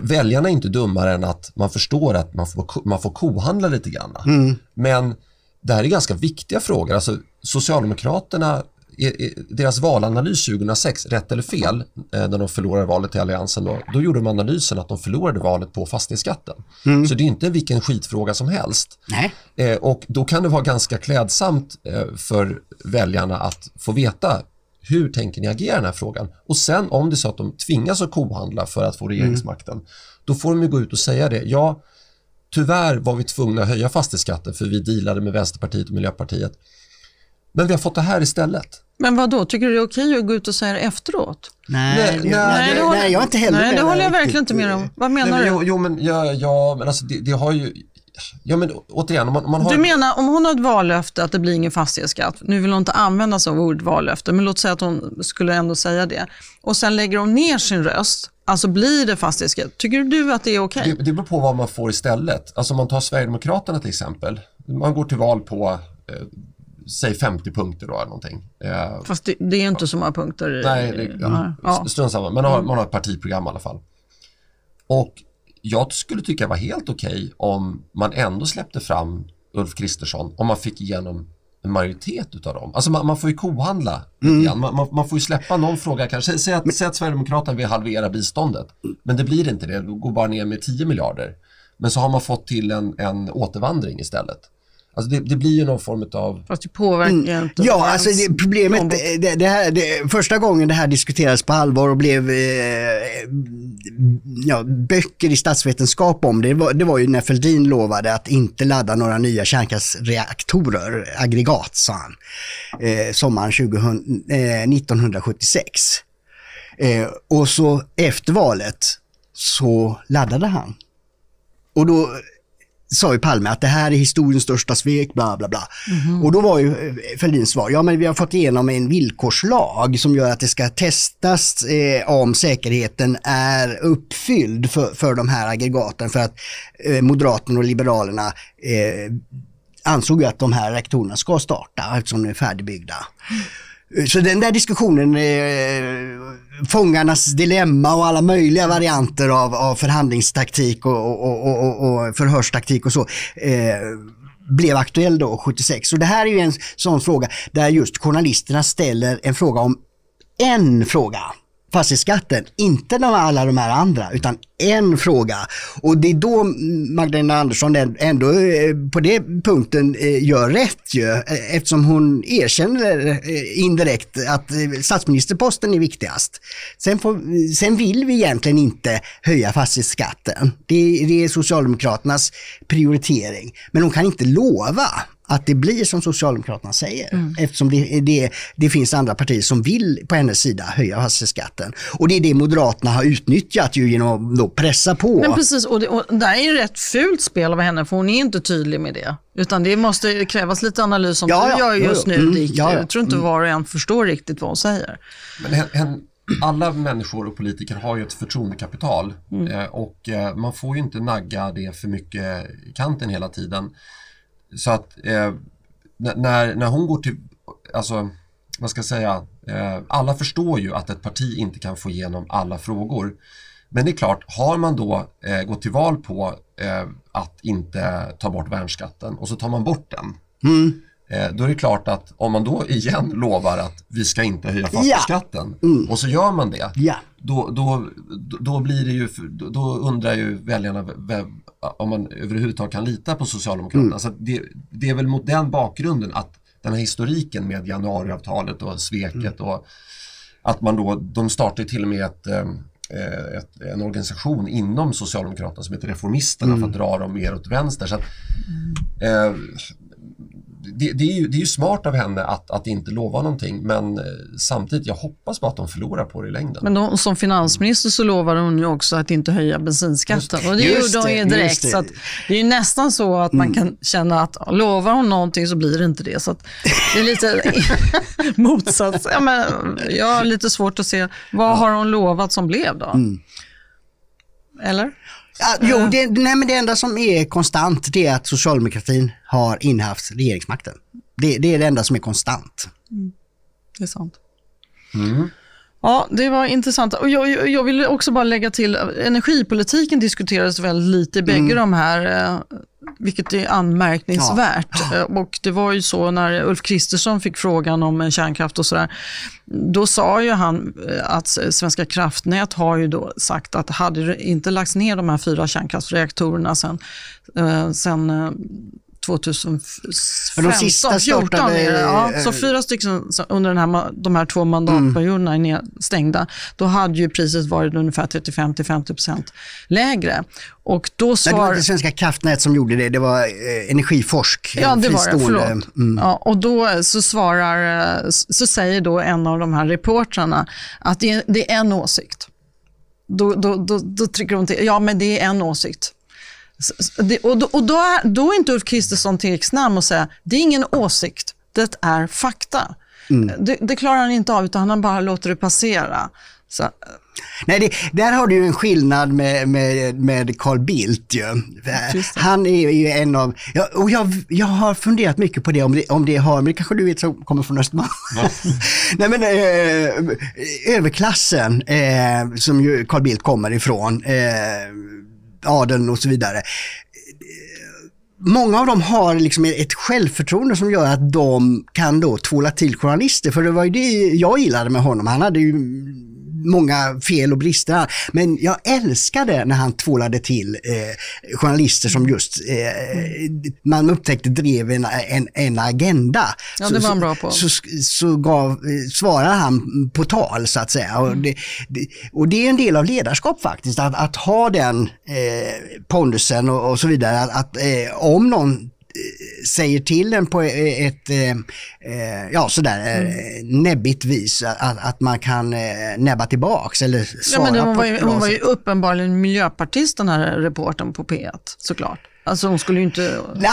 väljarna är inte dummare än att man förstår att man får, man får kohandla lite grann. Mm. Men det här är ganska viktiga frågor. Alltså, Socialdemokraterna, deras valanalys 2006, rätt eller fel, eh, när de förlorade valet till Alliansen, då, då gjorde de analysen att de förlorade valet på fastighetsskatten. Mm. Så det är inte vilken skitfråga som helst. Nej. Eh, och då kan det vara ganska klädsamt eh, för väljarna att få veta hur tänker ni agera i den här frågan? Och sen om det är så att de tvingas att kohandla för att få regeringsmakten, mm. då får de ju gå ut och säga det. Ja, Tyvärr var vi tvungna att höja fastighetsskatten för vi dealade med Vänsterpartiet och Miljöpartiet. Men vi har fått det här istället. Men vad då? tycker du det är okej att gå ut och säga det efteråt? Nej, nej, nej, nej, det, nej jag är inte heller Nej, det håller jag verkligen inte med om. Vad menar nej, du? Jo, jo, men, ja, ja, men alltså det, det har ju... Ja, men återigen, om man, man har... Du menar om hon har ett vallöfte att det blir ingen fastighetsskatt, nu vill hon inte använda sig av ordet vallöfte, men låt säga att hon skulle ändå säga det. Och sen lägger hon ner sin röst Alltså blir det fastighetsskatt? Tycker du att det är okej? Okay? Det, det beror på vad man får istället. Alltså om man tar Sverigedemokraterna till exempel. Man går till val på eh, säg 50 punkter då eller någonting. Eh, Fast det, det är inte så många punkter. Nej, det, ja, ja. strunt samma. Man har, man har ett partiprogram i alla fall. Och jag skulle tycka var helt okej okay om man ändå släppte fram Ulf Kristersson om man fick igenom en majoritet utav dem. Alltså man, man får ju kohandla mm. man, man, man, får ju släppa någon fråga kanske. Säg att, säg att Sverigedemokraterna vill halvera biståndet. Men det blir inte det, det går bara ner med 10 miljarder. Men så har man fått till en, en återvandring istället. Alltså det, det, blir ju någon form av... Fast det påverkar mm. inte. Ja, alltså det, problemet, det, det, här, det, första gången det här diskuterades på allvar och blev eh, ja, böcker i statsvetenskap om det, var, det var ju när Fälldin lovade att inte ladda några nya kärnkraftsreaktorer, aggregat sa han, eh, sommaren 2000, eh, 1976. Eh, och så efter valet så laddade han. Och då sa ju Palme att det här är historiens största svek, bla bla bla. Mm. Och då var ju eh, Fälldins svar, ja men vi har fått igenom en villkorslag som gör att det ska testas eh, om säkerheten är uppfylld för, för de här aggregaten för att eh, Moderaterna och Liberalerna eh, ansåg att de här reaktorerna ska starta eftersom de är färdigbyggda. Mm. Så den där diskussionen, eh, fångarnas dilemma och alla möjliga varianter av, av förhandlingstaktik och, och, och, och förhörstaktik och så, eh, blev aktuell då 76. Och det här är ju en sån fråga där just journalisterna ställer en fråga om en fråga fastighetsskatten, inte de, alla de här andra, utan en fråga. Och det är då Magdalena Andersson ändå eh, på den punkten eh, gör rätt ju, eh, eftersom hon erkänner indirekt att statsministerposten är viktigast. Sen, får, sen vill vi egentligen inte höja fastighetsskatten. Det, det är Socialdemokraternas prioritering. Men hon kan inte lova att det blir som Socialdemokraterna säger. Mm. Eftersom det, det, det, finns andra partier som vill på hennes sida höja fastighetsskatten. Och det är det Moderaterna har utnyttjat ju genom att pressa på. Men precis, och det, och det är ju rätt fult spel av henne för hon är inte tydlig med det. Utan det måste krävas lite analys som ja, du gör just nu mm, ja, Jag tror inte mm. var och en förstår riktigt vad hon säger. Men hen, alla människor och politiker har ju ett förtroendekapital mm. eh, och eh, man får ju inte nagga det för mycket i kanten hela tiden. Så att eh, när, när hon går till alltså, vad ska jag säga, eh, alla förstår ju att ett parti inte kan få igenom alla frågor. Men det är klart, har man då eh, gått till val på eh, att inte ta bort värnskatten och så tar man bort den. Mm. Eh, då är det klart att om man då igen lovar att vi ska inte höja fastighetsskatten ja. mm. och så gör man det. Ja. Då, då, då blir det ju, då undrar ju väljarna om man överhuvudtaget kan lita på Socialdemokraterna. Mm. Så det, det, är väl mot den bakgrunden att den här historiken med januariavtalet och sveket och att man då, de startar till och med ett eh, ett, en organisation inom Socialdemokraterna som heter Reformisterna mm. för att dra dem mer åt vänster. Så att, eh, det, det, är ju, det är ju smart av henne att, att inte lova någonting men eh, samtidigt, jag hoppas på att de förlorar på det i längden. Men då, som finansminister så lovar hon ju också att inte höja bensinskatten och det gjorde hon ju direkt. Det. Så det är ju nästan så att man mm. kan känna att lovar hon någonting så blir det inte det. Så det är lite motsats. Ja, men jag har lite svårt att se, vad har hon lovat som blev då? Mm. Eller? Ja, jo, det, nej, men det enda som är konstant det är att socialdemokratin har innehaft regeringsmakten. Det, det är det enda som är konstant. Mm. Det är sant. Mm. Ja, det var intressant. Och jag, jag vill också bara lägga till, energipolitiken diskuterades väldigt lite i bägge mm. de här, eh, vilket är anmärkningsvärt. Ja. Eh, och det var ju så när Ulf Kristersson fick frågan om kärnkraft och sådär, då sa ju han eh, att Svenska kraftnät har ju då sagt att hade det inte lagts ner de här fyra kärnkraftsreaktorerna sen, sen 2015, de sista 14 är det, ja, Så fyra stycken under den här, de här två mandatperioderna mm. är stängda. Då hade ju priset varit ungefär 35-50% lägre. Och då svar... det var inte Svenska kraftnät som gjorde det, det var eh, Energiforsk. Ja, det var det. Förlåt. Mm. Ja, och då så, svarar, eh, så säger då en av de här reportrarna att det är, det är en åsikt. Då, då, då, då trycker hon till, ja men det är en åsikt. Och, då, och då, är, då är inte Ulf Kristersson tillräckligt snabb och säga, det är ingen åsikt, det är fakta. Mm. Det, det, klarar han inte av, utan han bara låter det passera. Så. Nej, det, där har du ju en skillnad med, med, med Carl Bildt. Ju. Han är ju en av, ja, och jag, jag har funderat mycket på det, om det, om det har, men det kanske du vet som kommer från Östermalm. Nej men eh, överklassen eh, som ju Carl Bildt kommer ifrån, eh, adeln och så vidare. Många av dem har liksom ett självförtroende som gör att de kan då tvåla till journalister. För det var ju det jag gillade med honom. Han hade ju många fel och brister. Men jag älskade när han tvålade till eh, journalister som just eh, man upptäckte drev en, en, en agenda. Ja, det var han bra på. Så, så, så gav, eh, svarade han på tal så att säga. Och det, det, och det är en del av ledarskap faktiskt, att, att ha den eh, pondusen och, och så vidare. Att, att eh, om någon säger till en på ett, eh, eh, ja sådär mm. näbbigt vis att, att man kan näbba tillbaks eller svara ja, men hon, var ju, hon var ju uppenbarligen miljöpartist den här reporten på P1 såklart. Alltså hon skulle ju inte nej,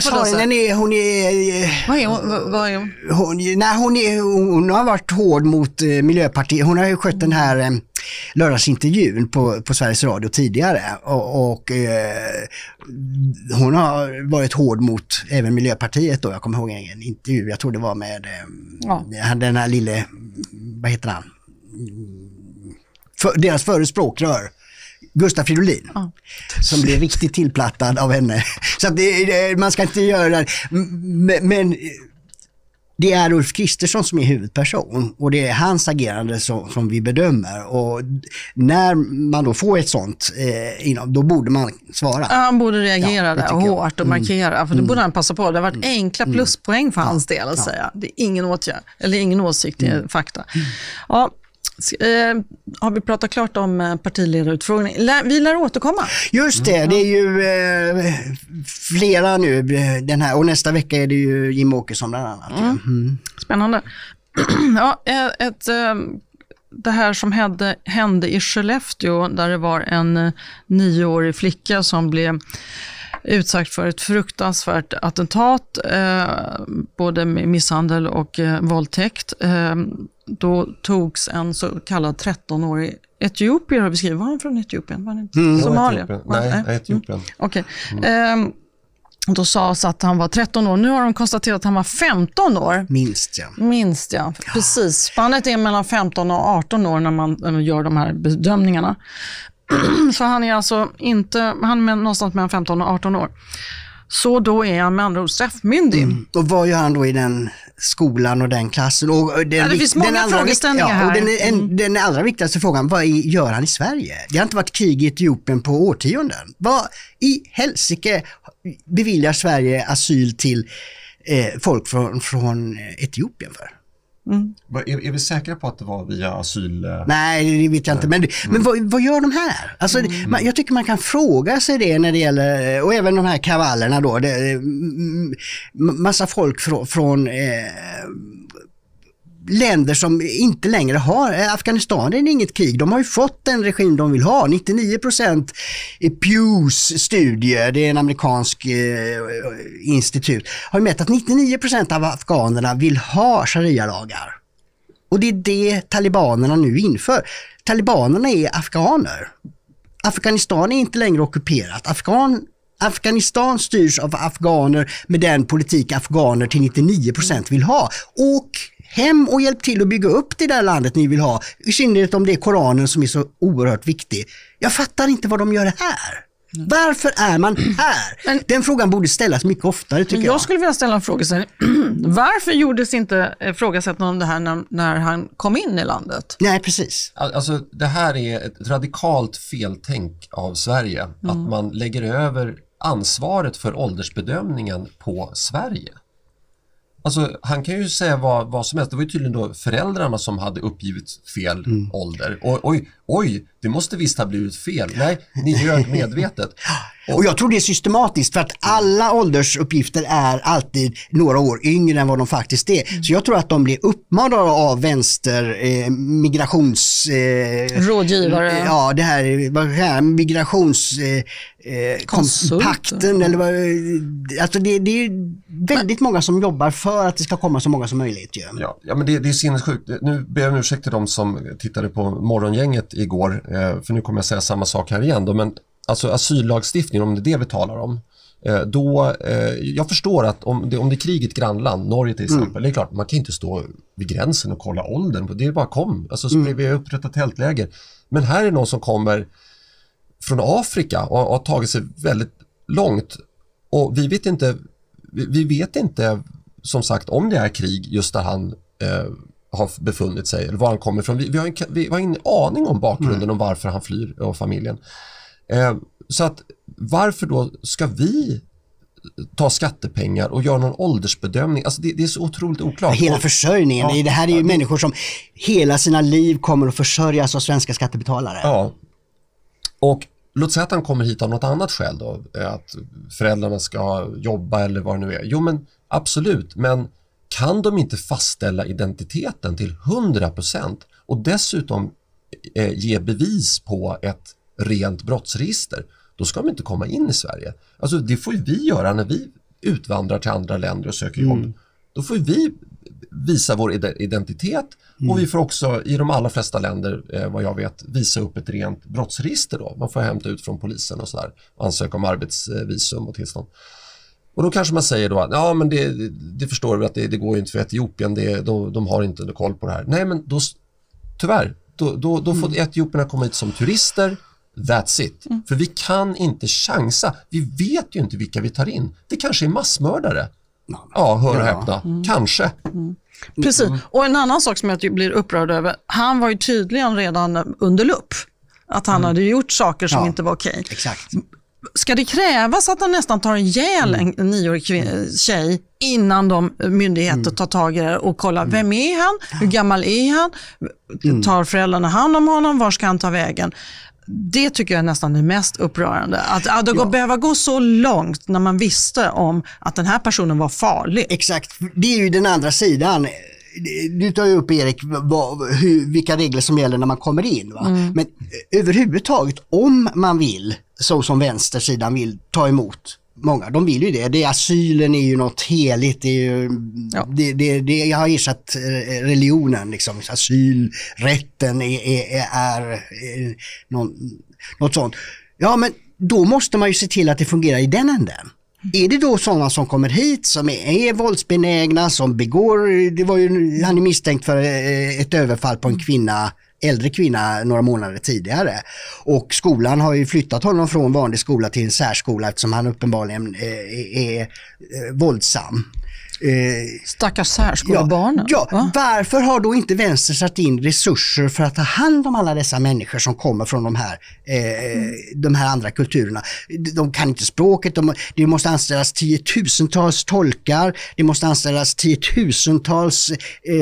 svara på det nej, hon är... Vad är hon? Vad är hon? hon nej, hon, är, hon har varit hård mot Miljöpartiet. Hon har ju skött den här lördagsintervjun på, på Sveriges Radio tidigare och, och eh, hon har varit hård mot även Miljöpartiet då. Jag kommer ihåg en intervju, jag tror det var med eh, ja. den här lille, vad heter han? För, deras förre språkrör. Gustaf Fridolin. Ja. Som blev riktigt tillplattad av henne. Så det, man ska inte göra det. Men, men det är Ulf Kristersson som är huvudperson och det är hans agerande som, som vi bedömer. Och när man då får ett sånt, eh, då borde man svara. Ja, han borde reagera ja, där hårt och mm. markera, för det mm. borde han passa på. Det har varit mm. enkla mm. pluspoäng för hans del att säga. Det är ingen åtgärd, eller ingen åsikt, det är mm. fakta. Ja, Eh, har vi pratat klart om eh, partiledarutfrågningen? Vi lär återkomma. Just det, det är ju eh, flera nu den här och nästa vecka är det ju Jim Åkesson bland annat. Mm. Mm. Spännande. ja, ett, det här som hände, hände i Skellefteå där det var en nioårig flicka som blev utsatt för ett fruktansvärt attentat, eh, både med misshandel och eh, våldtäkt. Eh, då togs en så kallad 13-årig etiopier, har vi skrivit. Var han från Etiopien? Var han inte? Mm. Somalia? Etiopien. Nej, Nej. Etiopien. Mm. Okej. Okay. Mm. då sades att han var 13 år. Nu har de konstaterat att han var 15 år. Minst ja. Minst ja, precis. Spannet är mellan 15 och 18 år när man gör de här bedömningarna. Så han är alltså inte, han är någonstans mellan 15 och 18 år. Så då är han med andra ord straffmyndig. Mm. Och vad gör han då i den skolan och den klassen? Och den, ja, det finns många den frågeställningar ja, här. Och den, en, mm. den allra viktigaste frågan, vad gör han i Sverige? Det har inte varit krig i Etiopien på årtionden. Vad i helsike beviljar Sverige asyl till eh, folk från, från Etiopien för? Mm. Är, är, vi säkra på att det var via asyl? Eh? Nej, det vet jag inte. Men, mm. men vad, vad, gör de här? Alltså, mm. man, jag tycker man kan fråga sig det när det gäller, och även de här kravallerna då. Det, massa folk från, från eh, länder som inte längre har, eh, Afghanistan är inget krig, de har ju fått den regim de vill ha. 99 procent i Pews studie, det är en amerikansk eh, institut, har ju mätt att 99 procent av afghanerna vill ha sharia-lagar. Och det är det talibanerna nu inför. Talibanerna är afghaner. Afghanistan är inte längre ockuperat. Afghan Afghanistan styrs av afghaner med den politik afghaner till 99 procent vill ha. Och hem och hjälp till att bygga upp det där landet ni vill ha. I synnerhet om det är Koranen som är så oerhört viktig. Jag fattar inte vad de gör här. Varför är man här? Men, Den frågan borde ställas mycket oftare tycker jag. Jag skulle vilja ställa en fråga. Varför gjordes inte ifrågasättande om det här när, när, han kom in i landet? Nej, precis. Alltså, det här är ett radikalt feltänk av Sverige. Mm. Att man lägger över ansvaret för åldersbedömningen på Sverige. Alltså, han kan ju säga vad, vad som helst. Det var ju tydligen då föräldrarna som hade uppgivit fel mm. ålder. Och, oj, oj, det måste visst ha blivit fel. Nej, ni ljög medvetet. Och jag tror det är systematiskt för att alla åldersuppgifter är alltid några år yngre än vad de faktiskt är. Så jag tror att de blir uppmanade av vänster eh, migrations... Eh, Rådgivare. Ja, det här, vad här migrations... Eh, eh kompakten eller vad, alltså det, det, är väldigt många som jobbar för att det ska komma så många som möjligt. Ju. Ja, ja men det, det är sinnessjukt. Nu ber jag om ursäkt till de som tittade på Morgongänget igår, eh, för nu kommer jag säga samma sak här igen. Då, men alltså asyllagstiftningen, om det är det vi talar om, eh, då, eh, jag förstår att om det, om det är krig i ett grannland, Norge till exempel, mm. det är klart man kan inte stå vid gränsen och kolla åldern, det är bara kom, alltså mm. vi har upprättat tältläger. Men här är någon som kommer från Afrika och har tagit sig väldigt långt och vi vet inte, vi vet inte som sagt om det är krig just där han eh, har befunnit sig eller var han kommer ifrån. Vi, vi, har, en, vi har ingen aning om bakgrunden mm. om varför han flyr och familjen. Eh, så att varför då ska vi ta skattepengar och göra någon åldersbedömning. Alltså det, det är så otroligt oklart. Hela försörjningen, ja, det här är ju ja, människor som hela sina liv kommer att försörjas av svenska skattebetalare. Ja. Och låt säga att han kommer hit av något annat skäl då, att föräldrarna ska jobba eller vad det nu är. Jo men absolut, men kan de inte fastställa identiteten till 100% och dessutom eh, ge bevis på ett rent brottsregister, då ska de inte komma in i Sverige. Alltså det får vi göra när vi utvandrar till andra länder och söker jobb. Mm. Då får vi visa vår identitet mm. och vi får också i de allra flesta länder, eh, vad jag vet, visa upp ett rent brottsregister. Då. Man får hämta ut från polisen och sådär, ansöka om arbetsvisum och tillstånd. Och då kanske man säger då att ja, men det, det förstår vi att det, det går ju inte för Etiopien, det, de, de har inte koll på det här. Nej, men då, tyvärr, då, då, då får mm. etiopierna komma hit som turister. That's it. Mm. För vi kan inte chansa. Vi vet ju inte vilka vi tar in. Det kanske är massmördare. Ja, hör och ja. häpna. Mm. Kanske. Mm. Precis. Mm. Och en annan sak som jag blir upprörd över. Han var ju tydligen redan under lupp. Att han mm. hade gjort saker som ja. inte var okej. Exakt ska det krävas att han nästan tar ihjäl en, en nioårig tjej innan de myndigheter mm. tar tag i det och kollar, mm. vem är han? Hur gammal är han? Mm. Tar föräldrarna hand om honom? Var ska han ta vägen? Det tycker jag är nästan det mest upprörande. Att, att det ja. behöva gå så långt när man visste om att den här personen var farlig. Exakt, det är ju den andra sidan du tar ju upp Erik vad, hur, vilka regler som gäller när man kommer in. Mm. Men överhuvudtaget om man vill, så som vänstersidan vill, ta emot många, de vill ju det. det asylen är ju något heligt, det, ju, ja. det, det, det har ersatt eh, religionen. Liksom. Asylrätten är, är, är, är någon, något sånt. Ja men då måste man ju se till att det fungerar i den änden. Är det då sådana som kommer hit som är, är våldsbenägna, som begår, det var ju, han är misstänkt för eh, ett överfall på en kvinna äldre kvinna några månader tidigare. Och skolan har ju flyttat honom från vanlig skola till en särskola eftersom han uppenbarligen eh, är, är, är våldsam. Eh, Stackars särskolebarnen. Ja, ja. varför har då inte vänster satt in resurser för att ta hand om alla dessa människor som kommer från de här, eh, de här andra kulturerna? De kan inte språket, de, det måste anställas tiotusentals tolkar, det måste anställas tiotusentals eh,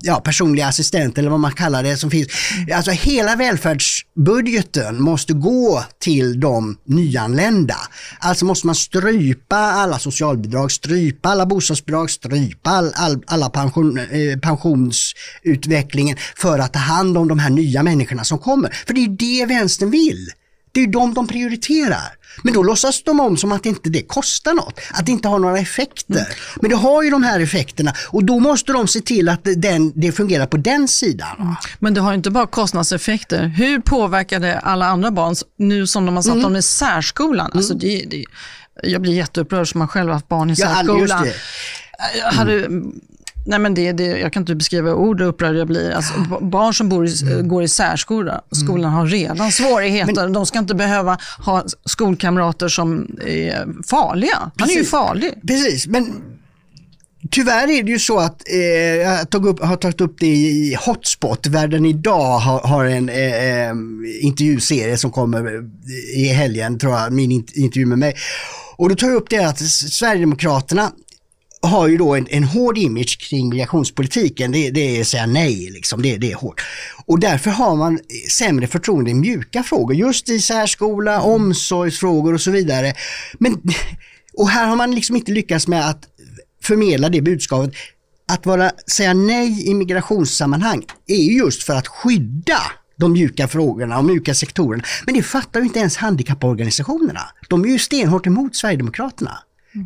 ja, personliga assistenter eller vad man kallar det som finns. Alltså hela välfärdsbudgeten måste gå till de nyanlända. Alltså måste man strypa alla socialbidrag, strypa alla bostadsbidrag, strypa all, all, alla pension, eh, pensionsutvecklingen för att ta hand om de här nya människorna som kommer. För det är det vänstern vill. Det är de de prioriterar. Men då låtsas de om som att inte det kostar något, att det inte har några effekter. Mm. Men det har ju de här effekterna och då måste de se till att den, det fungerar på den sidan. Mm. Men det har inte bara kostnadseffekter. Hur påverkar det alla andra barn nu som de har satt mm. dem i särskolan? Alltså mm. det, det, jag blir jätteupprörd som har själv haft barn i särskolan. Jag hade, Nej men det, det, jag kan inte beskriva ord hur upprörd jag blir. Alltså, barn som bor i, mm. går i särskola, skolan har redan svårigheter. Men, de ska inte behöva ha skolkamrater som är farliga. Han är ju farlig. Precis, men Tyvärr är det ju så att, eh, jag tog upp, har tagit upp det i Hotspot, Världen idag har, har en eh, eh intervjuserie som kommer i helgen, tror jag, min intervju med mig. Och då tar jag upp det att Sverigedemokraterna har ju då en, en hård image kring migrationspolitiken. Det, det är att säga nej, liksom. det, det är hårt. Och därför har man sämre förtroende i mjuka frågor, just i särskola, omsorgsfrågor och så vidare. Men, och här har man liksom inte lyckats med att förmedla det budskapet. Att vara, säga nej i migrationssammanhang är just för att skydda de mjuka frågorna och mjuka sektorerna. Men det fattar ju inte ens handikapporganisationerna. De är ju stenhårt emot Sverigedemokraterna.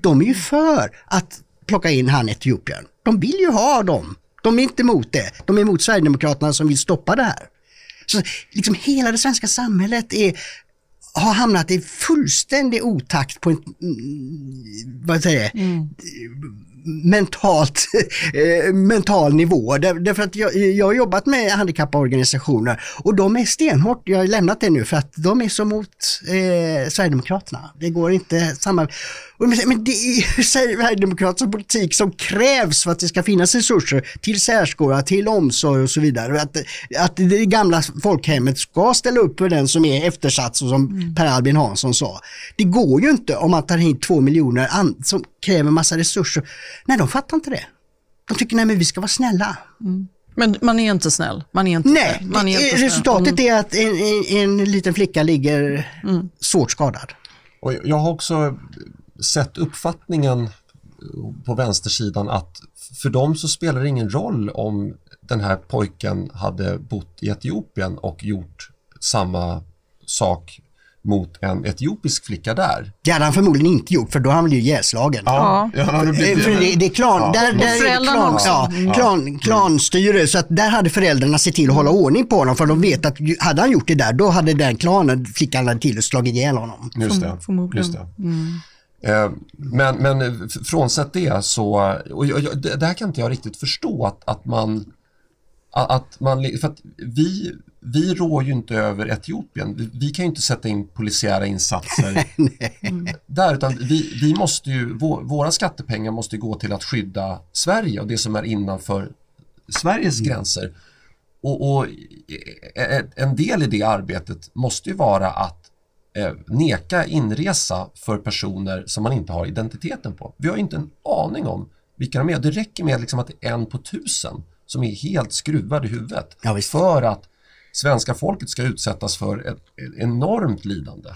De är ju för att plocka in han Etiopien. De vill ju ha dem. De är inte emot det. De är emot Sverigedemokraterna som vill stoppa det här. Så liksom hela det svenska samhället är, har hamnat i fullständig otakt på en, mm, vad säger jag, mm mentalt, eh, mental nivå. Där, därför att jag, jag har jobbat med handikapporganisationer och de är stenhårt, jag har lämnat det nu för att de är så mot eh, Sverigedemokraterna. Det går inte samma... Men det är Sverigedemokraternas politik som krävs för att det ska finnas resurser till särskola, till omsorg och så vidare. Att, att det gamla folkhemmet ska ställa upp för den som är eftersatt, som mm. Per Albin Hansson sa. Det går ju inte om man tar hit två miljoner som kräver massa resurser. Nej, de fattar inte det. De tycker nej men vi ska vara snälla. Mm. Men man är inte snäll. Man är inte Nej, man är inte resultatet snäll. är att en, en, en, liten flicka ligger mm. svårt skadad. Och jag har också sett uppfattningen på vänstersidan att för dem så spelar det ingen roll om den här pojken hade bott i Etiopien och gjort samma sak mot en etiopisk flicka där. Det hade han förmodligen inte gjort för då har han blivit ihjälslagen. Ja. Ja. ja blivit, för det, det är klan, ja. där, där föräldrarna också. Ja, klan, klanstyre så att där hade föräldrarna sett till att hålla ordning på honom för de vet att hade han gjort det där då hade den klanen, flickan hade till och slagit ihjäl honom. Just det. Förmodligen. Just det. Mm. Eh, men, men frånsett det så, och jag, det här kan inte jag riktigt förstå att, att man att man, för att vi, vi rår ju inte över Etiopien. Vi, vi kan ju inte sätta in polisiära insatser där utan vi, vi måste ju, vår, våra skattepengar måste gå till att skydda Sverige och det som är innanför Sveriges mm. gränser. Och, och, en del i det arbetet måste ju vara att eh, neka inresa för personer som man inte har identiteten på. Vi har inte en aning om vilka de är. Det räcker med liksom att det är en på tusen som är helt skruvad i huvudet ja, för att svenska folket ska utsättas för ett, ett enormt lidande.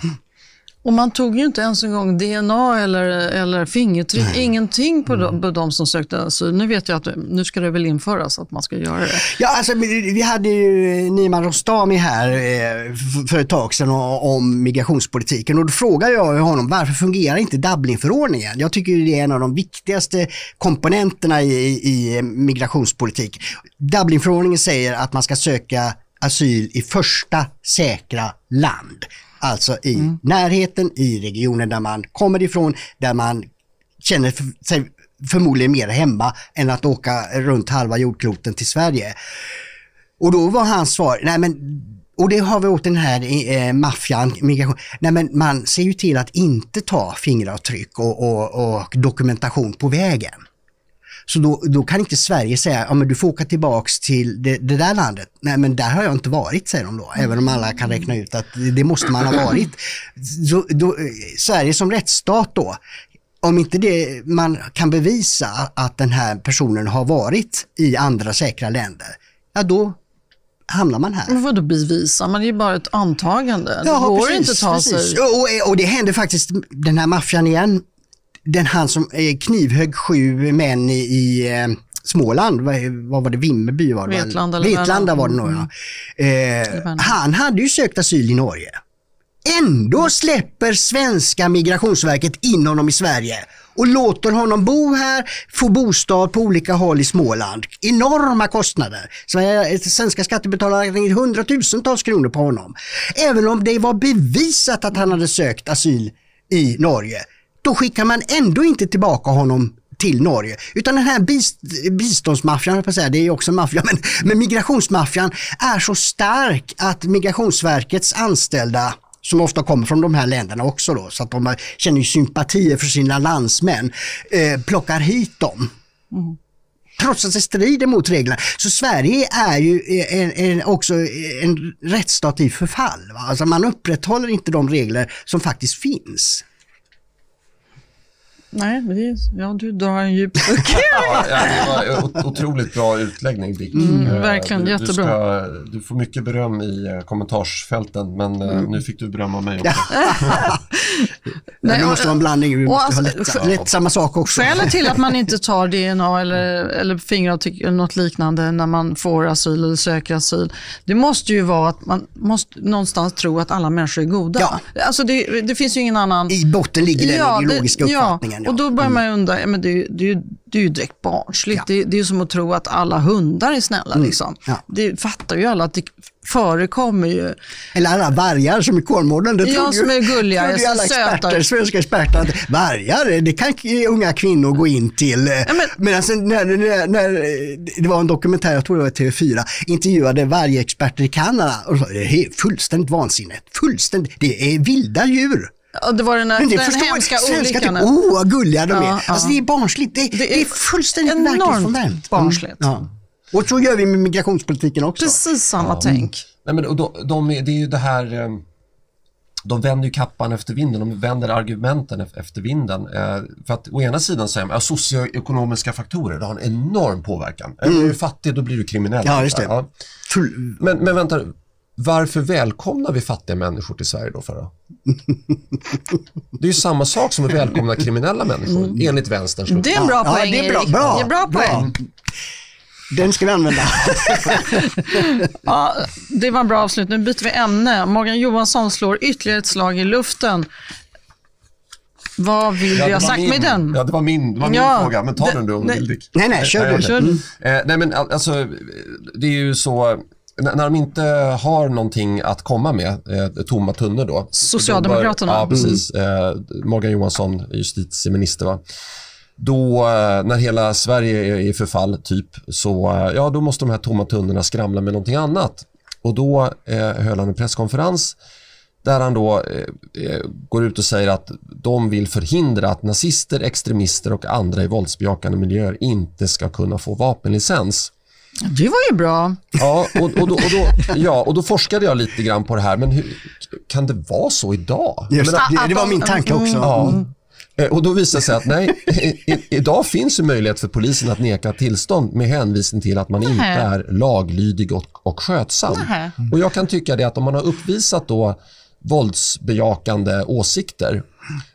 Och man tog ju inte ens en gång DNA eller, eller fingertryck, Nej. ingenting på, mm. de, på de som sökte asyl. Nu vet jag att nu ska det väl införas att man ska göra det. Ja, alltså, vi hade ju Niman Rostami här eh, för ett tag sedan om migrationspolitiken och då frågade jag honom varför fungerar inte Dublinförordningen? Jag tycker det är en av de viktigaste komponenterna i, i migrationspolitik. Dublinförordningen säger att man ska söka asyl i första säkra land. Alltså i mm. närheten, i regionen där man kommer ifrån, där man känner sig förmodligen mer hemma än att åka runt halva jordkloten till Sverige. Och då var hans svar, nej men och det har vi åt den här eh, maffian, migration. Nej men man ser ju till att inte ta fingeravtryck och, och, och dokumentation på vägen. Så då, då, kan inte Sverige säga, ja men du får åka tillbaks till det, det, där landet. Nej men där har jag inte varit, säger de då. Även om alla kan räkna ut att det måste man ha varit. Så, då, Sverige som rättsstat då, om inte det, man kan bevisa att den här personen har varit i andra säkra länder, ja då hamnar man här. Men vadå bevisa? Man är ju bara ett antagande. Ja, det går precis, inte att ta precis. sig... Och, och, det händer faktiskt, den här maffian igen, den han som eh, knivhögg sju män i, i eh, Småland, vad, vad, var det, Vimmerby var det Vetlanda, Vetlanda var det nog ja. Mm. Eh, han hade ju sökt asyl i Norge. Ändå släpper svenska migrationsverket in honom i Sverige och låter honom bo här, få bostad på olika håll i Småland. Enorma kostnader. Svenska skattebetalare ringt hundratusentals kronor på honom. Även om det var bevisat att han hade sökt asyl i Norge. Då skickar man ändå inte tillbaka honom till Norge. Utan den här bist biståndsmaffian, säga, det är också en maffia, men, men migrationsmaffian är så stark att Migrationsverkets anställda som ofta kommer från de här länderna också då, så att de känner sympatier för sina landsmän, eh, plockar hit dem. Mm. Trots att det strider mot reglerna. Så Sverige är ju eh, en, en, också en rättsstat i förfall. Va? Alltså man upprätthåller inte de regler som faktiskt finns. Nej, är, ja, du drar en djup suck. ja, det var otroligt bra utläggning Dick. Mm, eh, verkligen, du, jättebra. Du, ska, du, får mycket beröm i eh, kommentarsfälten men eh, mm. nu fick du berömma mig också. Nej, det måste vara en blandning, måste alltså, lätt, lätt samma sak också. Skälet till att man inte tar DNA eller, eller fingeravtryck eller något liknande när man får asyl eller söker asyl, det måste ju vara att man måste någonstans tro att alla människor är goda. Ja. Alltså det, det finns ju ingen annan... I botten ligger den ja, ideologiska det, uppfattningen. Ja, och då börjar man ju undra, men det, det, det är ju direkt barnsligt. Ja. Det, det, är som att tro att alla hundar är snälla. Mm. Liksom. Ja. Det fattar ju alla att det förekommer ju. Eller alla vargar som i Kolmården. Det ja, som är gulliga, är alla experter, svenska experter att vargar, det kan unga kvinnor gå in till. Ja, men, Medan när, när, när, det var en dokumentär, jag tror det var TV4, intervjuade vargexperter i Kanada och sa, det är fullständigt vansinnigt. Fullständigt, det är vilda djur. Ja, det var den, här, den förstår, hemska olyckan. Åh, oh, vad gulliga de är. Ja, alltså, det är barnsligt. Det, det, är, det är fullständigt enormt barnsligt. Ja. Och så gör vi med migrationspolitiken också. Precis samma ja. tänk. Nej, men de, de, det är ju det här eh, de vänder ju kappan efter vinden, de vänder argumenten efter vinden. Eh, för att å ena sidan säger man att socioekonomiska faktorer det har en enorm påverkan. Mm. Är du fattig då blir du kriminell. Ja, just det. Ja. Men, men vänta, varför välkomnar vi fattiga människor till Sverige då för då? Det är ju samma sak som att välkomna kriminella människor mm. enligt vänsterns Det är en bra poäng, ja, det är bra, bra, det är bra poäng. Bra. Den ska vi använda. ja, det var en bra avslutning. Nu byter vi ämne. Morgan Johansson slår ytterligare ett slag i luften. Vad vill ja, vi ha sagt min, med den? Ja, det var min, det var min ja, fråga, men ta det, den du om du vill Dick. Nej, nej, kör du. Mm. Eh, nej, men alltså, det är ju så när de inte har någonting att komma med, eh, tomma tunnor då. Socialdemokraterna? Bör, ja, precis. Mm. Eh, Morgan Johansson, justitieminister. Va? Då, eh, när hela Sverige är i förfall, typ, så eh, ja, då måste de här tomma tunnorna skramla med någonting annat. Och då eh, höll han en presskonferens där han då eh, eh, går ut och säger att de vill förhindra att nazister, extremister och andra i våldsbejakande miljöer inte ska kunna få vapenlicens. Det var ju bra. Ja, och, och, då, och, då, ja, och då forskade jag lite grann på det här. Men hur, kan det vara så idag? Just, det, det var min tanke också. Ja. Eh, och då visade det sig att nej, i, idag finns det möjlighet för polisen att neka tillstånd med hänvisning till att man inte är laglydig och, och skötsam. Och jag kan tycka det att om man har uppvisat då våldsbejakande åsikter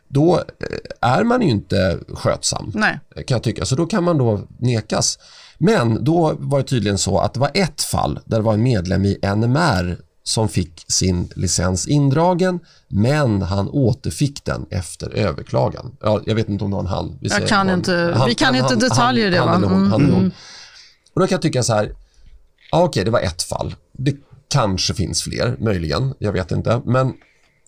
då eh, är man ju inte skötsam. Nej. Kan jag tycka. Så då kan man då nekas. Men då var det tydligen så att det var ett fall där det var en medlem i NMR som fick sin licens indragen men han återfick den efter överklagan. Ja, jag vet inte om det var en han. Vi, jag kan inte, han, vi kan han, inte han, detaljer i det. Han, mm, han, mm. Och då kan jag tycka så här, ja, okej det var ett fall. Det kanske finns fler, möjligen, jag vet inte. Men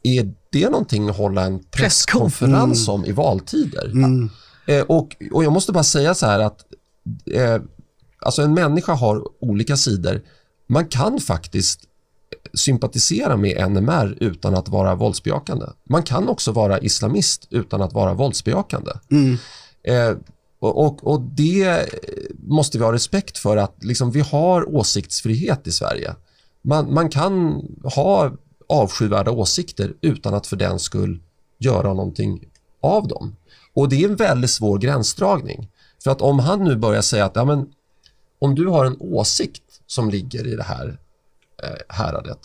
är det någonting att hålla en presskonferens om i valtider? Mm. Eh, och, och jag måste bara säga så här att eh, alltså en människa har olika sidor. Man kan faktiskt sympatisera med NMR utan att vara våldsbejakande. Man kan också vara islamist utan att vara våldsbejakande. Mm. Eh, och, och, och, det måste vi ha respekt för att liksom, vi har åsiktsfrihet i Sverige. Man, man kan ha avskyvärda åsikter utan att för den skull göra någonting av dem. Och det är en väldigt svår gränsdragning. För att om han nu börjar säga att ja, men, om du har en åsikt som ligger i det här eh, häradet,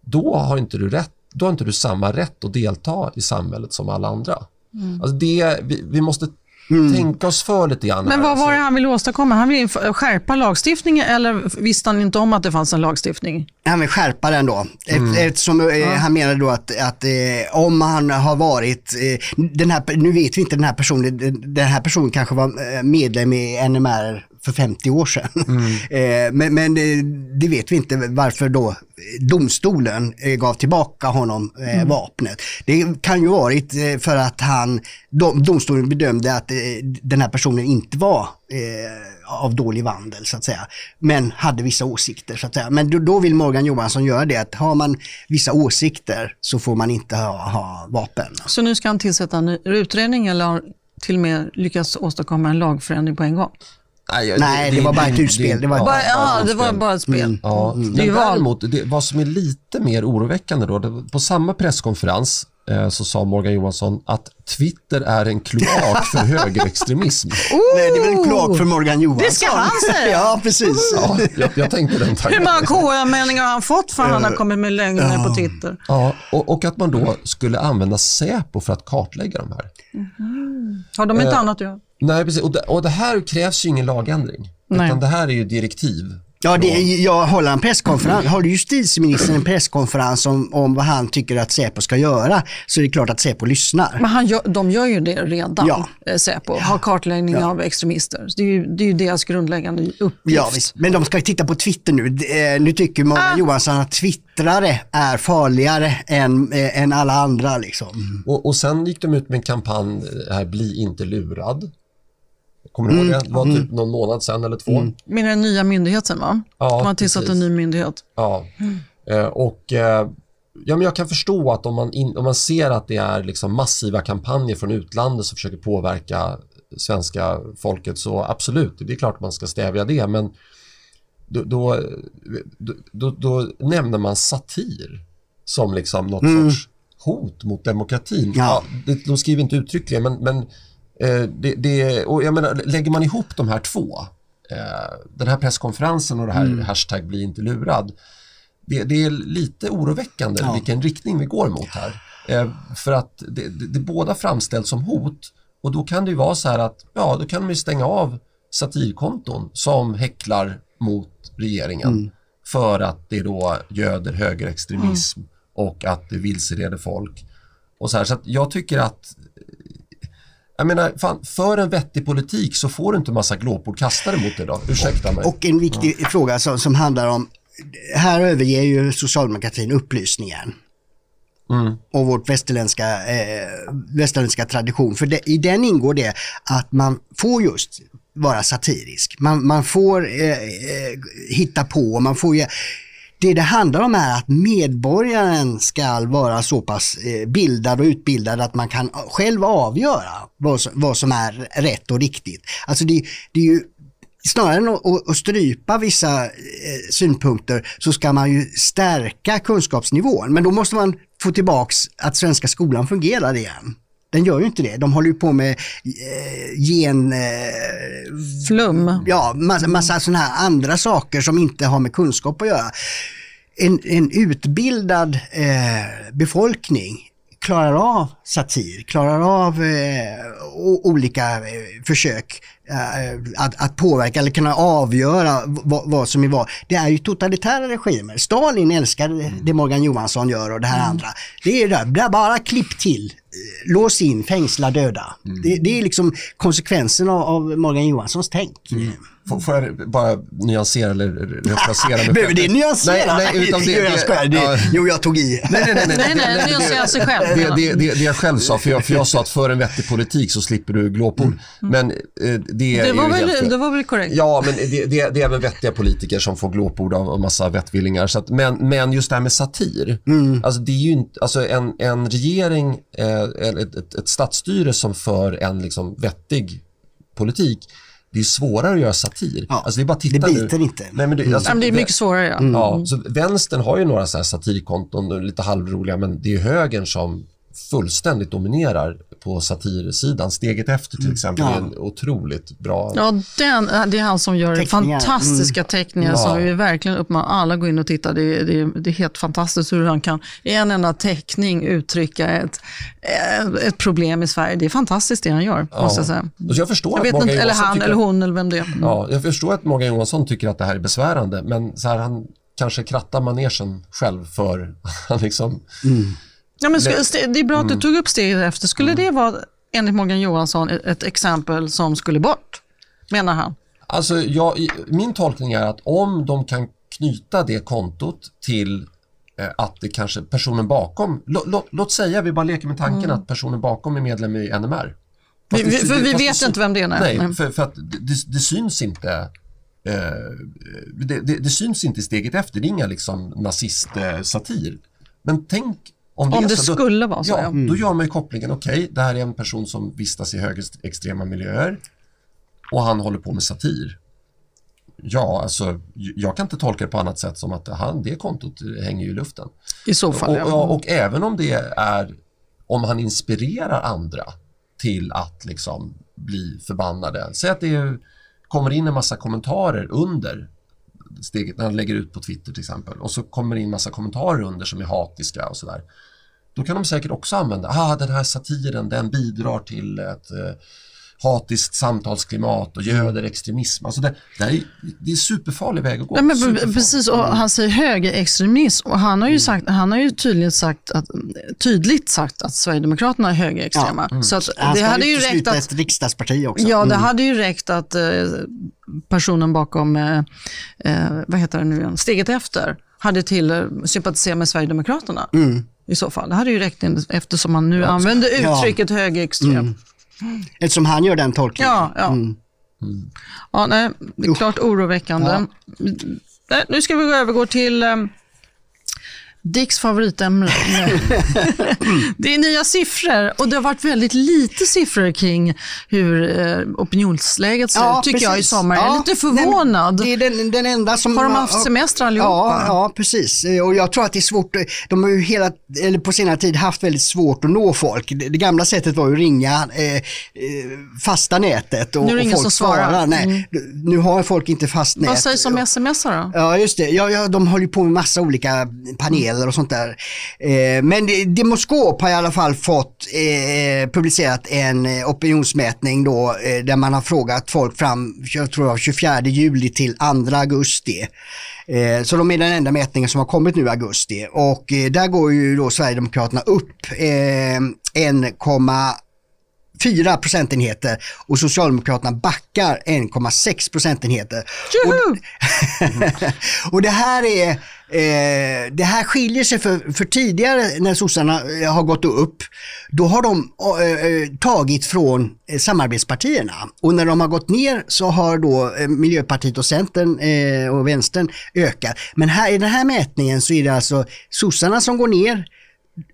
då har inte du rätt då har inte du samma rätt att delta i samhället som alla andra. Mm. Alltså det, vi, vi måste Mm. tänka oss för lite grann. Men vad var det han ville åstadkomma? Han ville skärpa lagstiftningen eller visste han inte om att det fanns en lagstiftning? Han vill skärpa den då. Mm. Eftersom eh, ja. han menade då att, att eh, om han har varit, eh, den här, nu vet vi inte den här personen, den här personen kanske var medlem i NMR för 50 år sedan. Mm. Eh, men, men det vet vi inte varför då domstolen eh, gav tillbaka honom mm. vapnet. Det kan ju varit för att han, domstolen bedömde att den här personen inte var av dålig vandel så att säga. Men hade vissa åsikter så att säga. Men då, vill Morgan Johansson göra det att har man vissa åsikter så får man inte ha, ha vapen. Så nu ska han tillsätta en utredning eller till och med lyckas åstadkomma en lagförändring på en gång? Nej, Nej det, det, var bara ett utspel. Det var, bara, ja, det var bara ett spel. Mm. Ja. Mm. Men däremot, det, vad som är lite mer oroväckande då, det, på samma presskonferens så sa Morgan Johansson att Twitter är en kloak för högerextremism. Oh! Nej, det är väl en kloak för Morgan Johansson. Det ska han säga. ja, precis. Ja, jag, jag tänkte den tanken. Hur många KU-anmälningar har han fått för att han har kommit med lögner ja. på Twitter? Ja, och, och, att man då skulle använda Säpo för att kartlägga de här. Mm. Har de inte eh, annat att göra? Nej, precis. Och det, och det här krävs ju ingen lagändring. Nej. Utan det här är ju direktiv. Ja, det, jag håller en presskonferens. Har justitieministern en presskonferens om, om vad han tycker att Säpo ska göra så är det klart att Säpo lyssnar. Men han gör, de gör ju det redan, ja. Eh, Säpo. Har kartläggning ja. av extremister. Det är, ju, det är ju deras grundläggande uppgift. Ja, visst. Men de ska titta på Twitter nu. Eh, nu tycker Morgan ah. Johansson att twittrare är farligare än, äh, än alla andra. Liksom. Och, och sen gick de ut med en kampanj här, Bli inte lurad. Kommer du ihåg mm. det? Det var typ mm. någon månad sedan eller två. Mm. Med den nya myndigheten va? Ja, Man har tillsatt en ny myndighet. Ja, mm. eh, och eh, ja, men jag kan förstå att om man, in, om man ser att det är liksom massiva kampanjer från utlandet som försöker påverka svenska folket så absolut, det är klart man ska stävja det men då, då, då, då nämner man satir som liksom något mm. sorts hot mot demokratin. Ja. Ja, de skriver inte uttryckligen men, men det, det, och jag menar, lägger man ihop de här två, eh, den här presskonferensen och det här mm. hashtag bli inte lurad, det, det är lite oroväckande ja. vilken riktning vi går mot här. Eh, för att det, båda framställs som hot och då kan det ju vara så här att ja, då kan man ju stänga av satirkonton som häcklar mot regeringen mm. för att det då göder högerextremism mm. och att det vilseleder folk. Och så här, så jag tycker att jag menar, fan, för en vettig politik så får du inte massa glåpord kastade mot dig då. Ursäkta mig. Och en viktig ja. fråga som, som handlar om, här överger ju socialdemokratin upplysningen. Mm. och vårt västerländska, eh, västerländska tradition. För det, i den ingår det att man får just vara satirisk. Man, man får eh, eh, hitta på, man får det det handlar om är att medborgaren ska vara så pass eh, bildad och utbildad att man kan själv avgöra vad som, vad som är rätt och riktigt. Alltså det, det är ju snarare än att, strypa vissa eh, synpunkter så ska man ju stärka kunskapsnivån. Men då måste man få tillbaks att svenska skolan fungerar igen. Den gör ju inte det. De håller ju på med eh, gen... Eh, Flum. Ja, massa, massa sådana här andra saker som inte har med kunskap att göra. En, en utbildad eh, befolkning klarar av satir, klarar av eh, olika eh, försök att, att påverka eller kunna avgöra vad, vad som är vad. Det är ju totalitära regimer. Stalin älskar det Morgan Johansson gör och det här mm. andra. Det är det, bara klipp till lås in, fängsla, döda. Mm. Det, det, är liksom konsekvensen av, av Morgan Johanssons tänk. Mm. Får, får jag bara nyansera eller refrasera mig Behöver det nyansera? Nej, nej utan det, det, det, ja. Jo, jag tog i. Nej, nej, nej. nej, nej, nyansera sig själv. Det, det, det, det jag själv sa, för jag, för jag sa att för en vettig politik så slipper du glåpord. Mm. Men eh, det, det, var väl, helt, det var väl korrekt? Ja, men det, det, det är även vettiga politiker som får glåpord av en massa vettvillingar. Så att, men, men just det här med satir, mm. alltså det är ju inte, alltså en, en regering, eh, ett, ett, ett statsstyre som för en liksom vettig politik det är svårare att göra satir. Ja, alltså det, är bara titta det biter nu. inte. Nej, men det, alltså, det är mycket svårare. Ja. Mm. ja så vänstern har ju några så här satirkonton, lite halvroliga, men det är högern som fullständigt dominerar på satirsidan. Steget efter till mm. exempel ja. är en otroligt bra... Ja, den, det är han som gör teckningar. fantastiska mm. teckningar mm. som vi verkligen uppmanar alla att gå in och titta. Det, det, det är helt fantastiskt hur han kan i en enda teckning uttrycka ett, ett problem i Sverige. Det är fantastiskt det han gör, ja. måste jag säga. Så jag förstår jag vet inte, eller han eller hon eller vem det är. Mm. Ja, jag förstår att Morgan Johansson tycker att det här är besvärande, men så här, han kanske krattar manegen själv för han liksom mm Ja, men det är bra att du mm. tog upp steget efter. Skulle mm. det vara, enligt Morgan Johansson, ett exempel som skulle bort? Menar han? Alltså, jag, min tolkning är att om de kan knyta det kontot till eh, att det kanske personen bakom, lå, lå, låt säga, vi bara leker med tanken mm. att personen bakom är medlem i NMR. Vi, det, för vi vet inte vem det är. Nej, nej för, för, att det, syns inte eh, det, syns inte i steget efter, det är inga liksom nazist-satir. Men tänk om det, om det så, skulle vara så. Ja, mm. då gör man ju kopplingen, okej, okay, det här är en person som vistas i högerextrema miljöer och han håller på med satir. Ja, alltså jag kan inte tolka det på annat sätt som att han, det kontot hänger i luften. I så fall, och, ja. och, och även om det är, om han inspirerar andra till att liksom bli förbannade. Säg att det kommer in en massa kommentarer under steget när han lägger ut på Twitter till exempel och så kommer det in massa kommentarer under som är hatiska och sådär. Då kan de säkert också använda, ah den här satiren den bidrar till ett eh, hatiskt samtalsklimat och göder extremism. Alltså det, det, är, det är superfarlig väg att gå. Nej, men precis, och han säger högerextremism och han har ju, mm. sagt, han har ju tydligt, sagt att, tydligt sagt att Sverigedemokraterna är högerextrema. Ja. Mm. Så att han det hade ju räckt att, ett riksdagsparti också. Ja, det mm. hade ju räckt att eh, personen bakom, eh, eh, vad heter det nu igen, steget efter, hade till eh, sympatisera med Sverigedemokraterna. Mm. I så fall. Det hade ju räckt eftersom man nu ja. använder uttrycket ja. högerextrem. Eftersom han gör den tolkningen. Ja, ja. Mm. ja nej, det är klart oroväckande. Ja. Nu ska vi övergå till um, Dicks favoritämne. det är nya siffror och det har varit väldigt lite siffror kring hur eh, opinionsläget ser ja, ut, tycker precis. jag, i sommar. Ja, jag är lite förvånad. Det är den, den enda som... Har de haft semester allihopa? Ja, ja, precis. Och jag tror att det är svårt. De har ju hela, eller på senare tid haft väldigt svårt att nå folk. Det, det gamla sättet var ju att ringa eh, eh fasta nätet och, nu är det ingen folk som svarar. svarar. Nej, mm. Nu har folk inte fast nät. Vad sägs om sms då? Ja, just det. Ja, ja, de håller på med massa olika paneler modeller och sånt där. Eh, men Demoskop har i alla fall fått eh, publicerat en eh, opinionsmätning då eh, där man har frågat folk fram, jag tror jag, 24 juli till 2 augusti. Så de är den enda mätningen som har kommit nu i augusti och där går ju då Sverigedemokraterna upp 1,4 procentenheter och Socialdemokraterna backar 1,6 procentenheter. Och, och det här är Eh, det här skiljer sig för, för tidigare när sossarna eh, har gått upp. Då har de eh, eh, tagit från eh, samarbetspartierna och när de har gått ner så har då eh, Miljöpartiet och Centern eh, och Vänstern ökat. Men här, i den här mätningen så är det alltså sossarna som går ner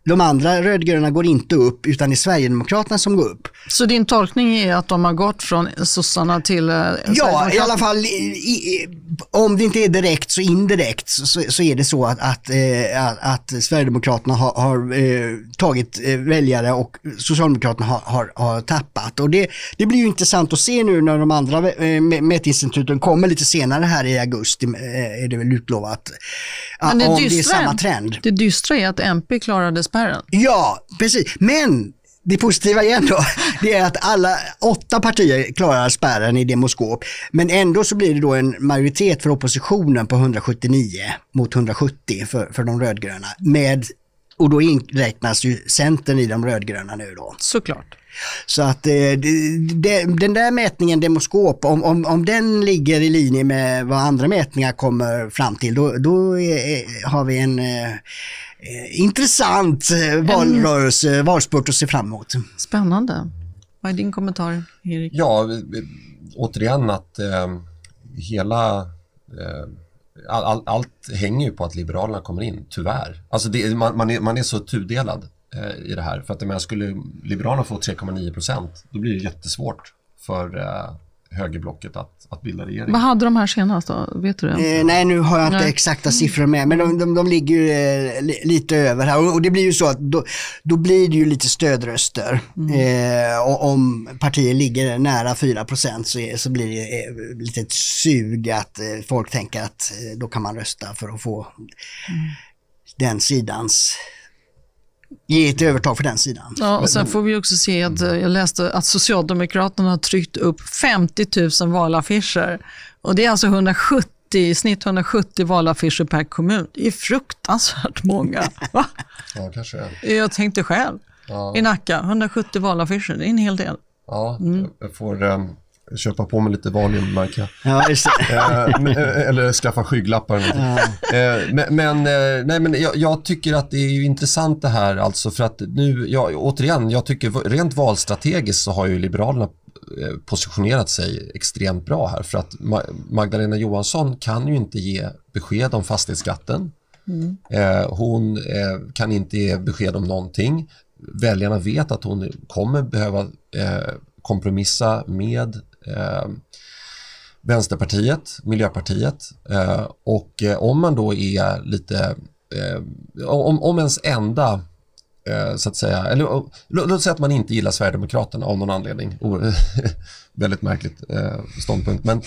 de andra rödgröna går inte upp utan det är Sverigedemokraterna som går upp. Så din tolkning är att de har gått från sossarna till eh, Ja, i alla fall i, om det inte är direkt så indirekt så, så är det så att, att, eh, att Sverigedemokraterna har, har eh, tagit väljare och Socialdemokraterna har, har, har, tappat. Och det, det blir ju intressant att se nu när de andra eh, mätinstituten kommer lite senare här i augusti är det väl utlovat. Men det, om det är samma trend. Det dystra är att MP klarade spärren. Ja, precis. Men det positiva igen då, det är att alla åtta partier klarar spärren i Demoskop. Men ändå så blir det då en majoritet för oppositionen på 179 mot 170 för, för de rödgröna. Med, och då inräknas ju Centern i de rödgröna nu då. Såklart. Så att eh, det, den där mätningen Demoskop, om, om, om den ligger i linje med vad andra mätningar kommer fram till, då, då är, har vi en Eh, intressant eh, valrörelse, valspurt att se fram emot. Spännande. Vad är din kommentar, Erik? Ja, återigen att eh, hela eh, all, all, allt hänger ju på att Liberalerna kommer in, tyvärr. Alltså det, man, man, är, man är så tudelad eh, i det här. För att jag skulle Liberalerna få 3,9 procent, då blir det jättesvårt för eh, högerblocket att, att bilda regering. Vad hade de här senast då? Vet du det? Eh, nej, nu har jag inte nej. exakta siffror med, men de, de, de ligger ju eh, lite över här. Och, och, det blir ju så att då, då blir det ju lite stödröster. Mm. Eh, och om partier ligger nära 4 procent så, så blir det eh, lite ett sug att eh, folk tänker att eh, då kan man rösta för att få mm. den sidans ge ett övertag för den sidan. Ja, och sen får vi också se att eh, jag läste att Socialdemokraterna har tryckt upp 50 000 valaffischer. Och det är alltså 170 i snitt 170 valaffischer per kommun. Det är fruktansvärt många. Va? Ja, kanske är. Jag tänkte själv. Ja. I Nacka, 170 valaffischer, det är en hel del. Ja, mm. jag får um, köpa på mig lite Valium märker jag. Ja, just eh, eller skaffa skygglappar. Ja. Eh, men, men, eh, nej, men jag, jag, tycker att det är intressant det här alltså för att nu, ja, återigen, jag tycker rent valstrategiskt så har ju Liberalerna positionerat sig extremt bra här för att Magdalena Johansson kan ju inte ge besked om fastighetsskatten. Mm. Hon kan inte ge besked om någonting. Väljarna vet att hon kommer behöva kompromissa med eh, Vänsterpartiet, Miljöpartiet eh, och eh, om man då är lite, eh, om, om ens enda eh, så att säga, eller låt säga att man inte gillar Sverigedemokraterna av någon anledning. väldigt märkligt eh, ståndpunkt. Men,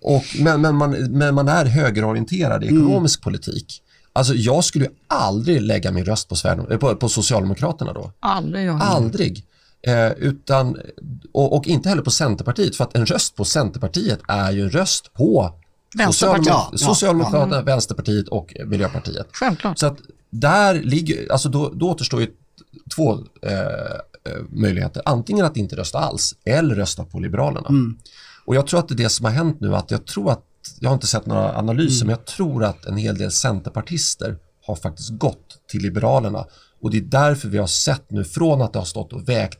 och, men, men, man, men man är högerorienterad i mm. ekonomisk mm. politik. Alltså jag skulle aldrig lägga min röst på, Sverige, på, på Socialdemokraterna då. Aldrig. Aldrig. Eh, utan, och, och, inte heller på Centerpartiet, för att en röst på Centerpartiet är ju en röst på Socialdemokraterna, Socialdemokraterna ja, ja. Vänsterpartiet och Miljöpartiet. Självklart. Så att där ligger, alltså då, då återstår ju två eh, eh, möjligheter. Antingen att inte rösta alls eller rösta på Liberalerna. Mm. Och jag tror att det är det som har hänt nu, att jag tror att, jag har inte sett några analyser, mm. men jag tror att en hel del centerpartister har faktiskt gått till Liberalerna. Och det är därför vi har sett nu från att det har stått och vägt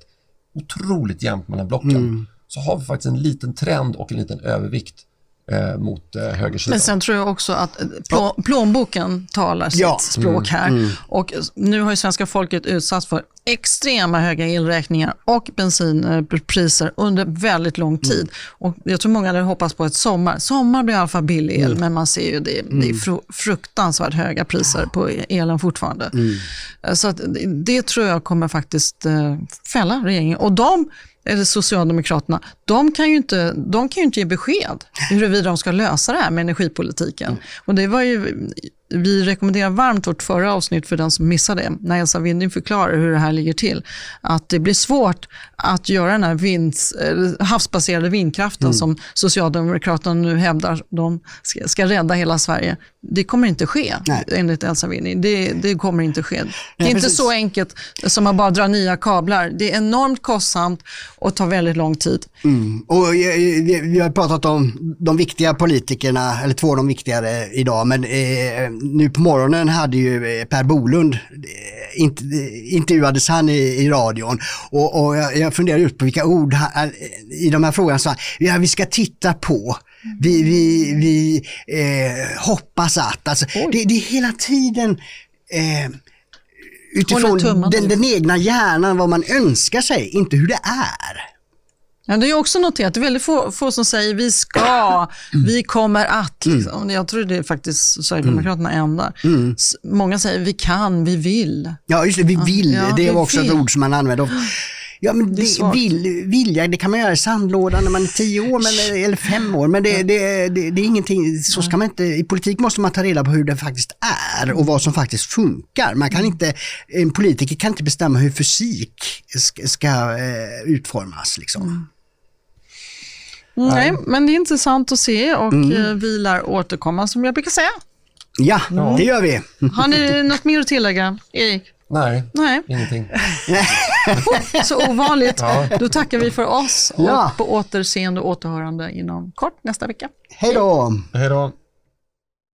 otroligt jämnt mellan blocken mm. så har vi faktiskt en liten trend och en liten övervikt eh, mot eh, högersidan. Men sen tror jag också att eh, plå, plånboken talar sitt ja. språk här. Mm. Mm. Och nu har ju svenska folket utsatts för extrema höga elräkningar och bensinpriser under väldigt lång tid. Mm. Och jag tror många hade hoppats på ett sommar. Sommar blir i alla fall billig el, mm. men man ser ju det, det är mm. fruktansvärt höga priser på elen fortfarande. Mm. Så att det tror jag kommer faktiskt eh, fälla regeringen. Och de eller Socialdemokraterna, de kan ju inte, de kan ju inte ge besked huruvida de ska lösa det här med energipolitiken. Mm. Och det var ju, vi rekommenderar varmt vårt förra avsnitt för den som missade det, när Elsa Winding förklarar hur det här ligger till. Att det blir svårt att göra den här vinds, havsbaserade vindkraften mm. som Socialdemokraterna nu hävdar de ska, ska rädda hela Sverige. Det kommer inte ske Nej. enligt Elsa Winding. Det, det kommer inte ske. Det är Nej, inte precis. så enkelt som att bara dra nya kablar. Det är enormt kostsamt och tar väldigt lång tid. Mm. Och vi har pratat om de viktiga politikerna, eller två av de viktigare idag, men eh, nu på morgonen hade ju eh, Per Bolund, eh, intervjuades han i, i radion och, och jag, jag funderar just på vilka ord han, i de här frågorna sa ja, vi ska titta på. Vi, vi, vi eh, hoppas att, alltså, det, det, är hela tiden eh, utifrån den, den egna hjärnan, vad man önskar sig, inte hur det är. Ja, det är också noterat, det är väldigt få, få som säger vi ska, vi kommer att. Mm. Liksom. Jag tror det är faktiskt Sverigedemokraterna mm. enda. Mm. Många säger vi kan, vi vill. Ja, just det, vi vill. Ja, det var också vill. ett ord som man använde. Ja, men det, det vill, vilja, det kan man göra i sandlådan när man är tio år men, eller fem år. Men det, det, det, det är ingenting, så ska man inte, i politik måste man ta reda på hur det faktiskt är och vad som faktiskt funkar. Man kan mm. inte, en politiker kan inte bestämma hur fysik ska, ska eh, utformas. Liksom. Mm. Nej, men det är intressant att se och mm. Eh, vi lär återkomma som jag brukar säga. Ja, mm. det gör vi. Har ni något mer att tillägga, Erik? Nej, Nej. ingenting. Så ovanligt. Ja. Då tackar vi för oss och ja. på återseende och återhörande inom kort nästa vecka. Hej då! Hej då!